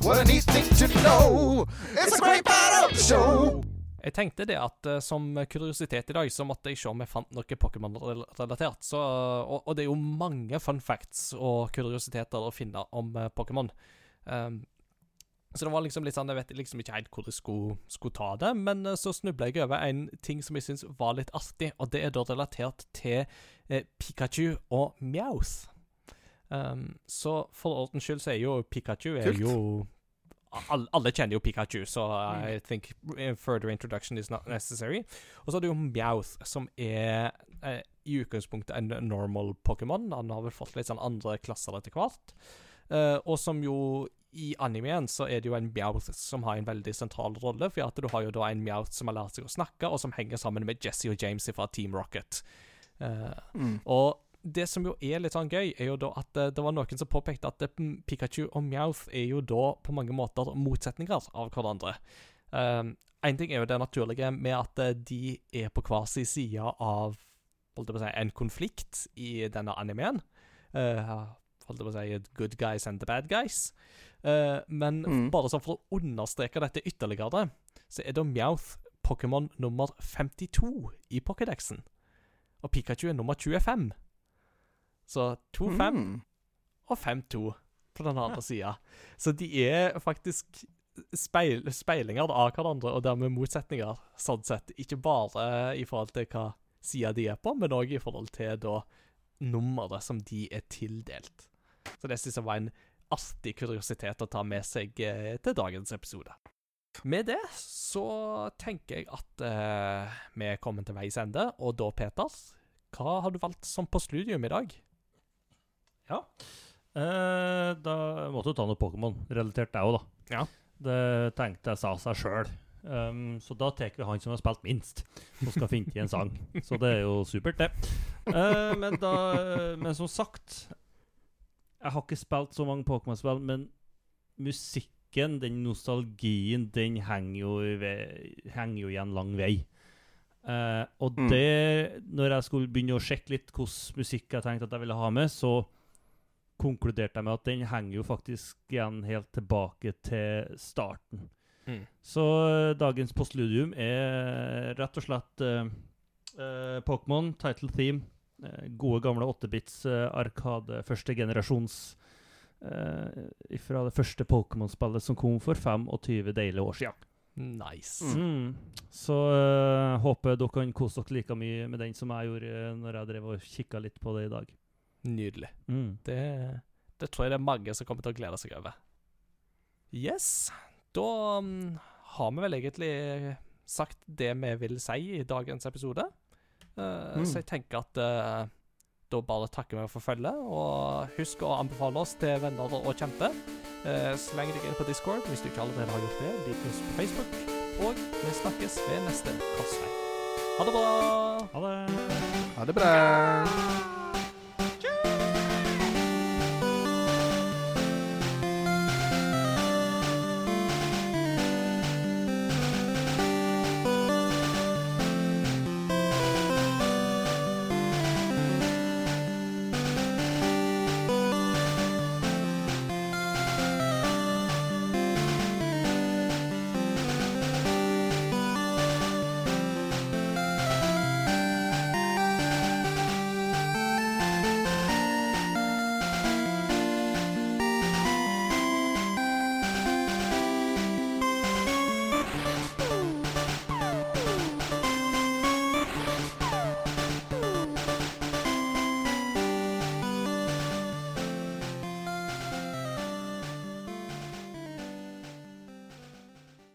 What a neat thing to know. It's a great part of the show. Jeg tenkte det at eh, som kuriositet i dag, så måtte jeg se om jeg fant noe Pokémon-relatert. Og, og det er jo mange fun facts og kuriositeter å finne om eh, Pokémon. Um, så det var liksom litt sånn Jeg vet liksom ikke helt hvor jeg skulle, skulle ta det, men eh, så snubla jeg over en ting som jeg syns var litt artig, og det er da relatert til eh, Pikachu og Meowth. Um, så for ordens skyld så er jo Pikachu er Kult. jo alle, alle kjenner jo Pikachu, så I think eh, further introduction is not necessary. Og så har du jo Meowth, som er eh, i utgangspunktet en normal Pokémon. Han har vel fått litt sånn andre klasser etter hvert. Uh, og som jo i animeen så er det jo en Meowth som har en veldig sentral rolle, for at du har jo da en Meowth som har lært seg å snakke, og som henger sammen med Jesse og James fra Team Rocket. Uh, Mm. og det som jo er litt sånn gøy, er jo da at eh, det var noen som påpekte at eh, Pikachu og Meowth er jo da på mange måter motsetninger av hverandre. Um, en ting er jo det naturlige med at de er på hver sin side av si, en konflikt i denne animeen. Uh, holdt jeg på å si good guys and the bad guys. Eh, men Mm. bare sånn for å understreke dette ytterligere, så er da Meowth Pokémon nummer 52 i Pokédexen. Og Pikachu er nummer 25. Så 2-5 Mm. og 5-2 på den andre sida. Så de er faktisk speil, speilinger av hverandre, og dermed motsetninger, sånn sett. Ikke bare i forhold til hva sida de er på, men òg i forhold til da nummeret som de er tildelt. Så det syns jeg var en artig kuriositet å ta med seg eh, til dagens episode. Med det så tenker jeg at eh, vi er kommet til veis ende, og da, Peters, hva har du valgt som på studium i dag? Ja. Eh, da måtte du ta noe Pokémon-relatert, deg òg, da. Ja. Det tenkte jeg sa seg sjøl. Um, så da tar vi han som har spilt minst, og skal finne i en sang. Så det er jo supert, det. Uh, men da Men som sagt Jeg har ikke spilt så mange Pokémon-spill, men musikken, den nostalgien, den henger jo, i ve- henger jo igjen lang vei. Uh, og Mm. det Når jeg skulle begynne å sjekke litt hvilken musikk jeg tenkte at jeg ville ha med, så konkluderte jeg med at den henger jo faktisk igjen helt tilbake til starten. Mm. Så eh, dagens postludium er rett og slett uh, Pokémon, title theme. Eh, gode, gamle 8-bits eh, Arkade, første generasjons eh, Fra det første Pokémon-spillet som kom for 25 deilige år siden. Nice. Mm. Så uh, håper dere kan kose dere like mye med den som jeg gjorde når jeg drev og kikka litt på det i dag. Nydelig. Mm. Det, det tror jeg det er mange som kommer til å glede seg over. Yes. Da um, har vi vel egentlig sagt det vi vil si i dagens episode. Eh, Mm. Så jeg tenker at uh, da bare takker vi for følget. Og husk å anbefale oss til venner og kjente. Uh, sleng deg inn på Discord hvis du ikke allerede har gjort det. Lik oss på Facebook. Og vi snakkes ved neste korsvei. Ha det bra! Ha det. Ha det bra.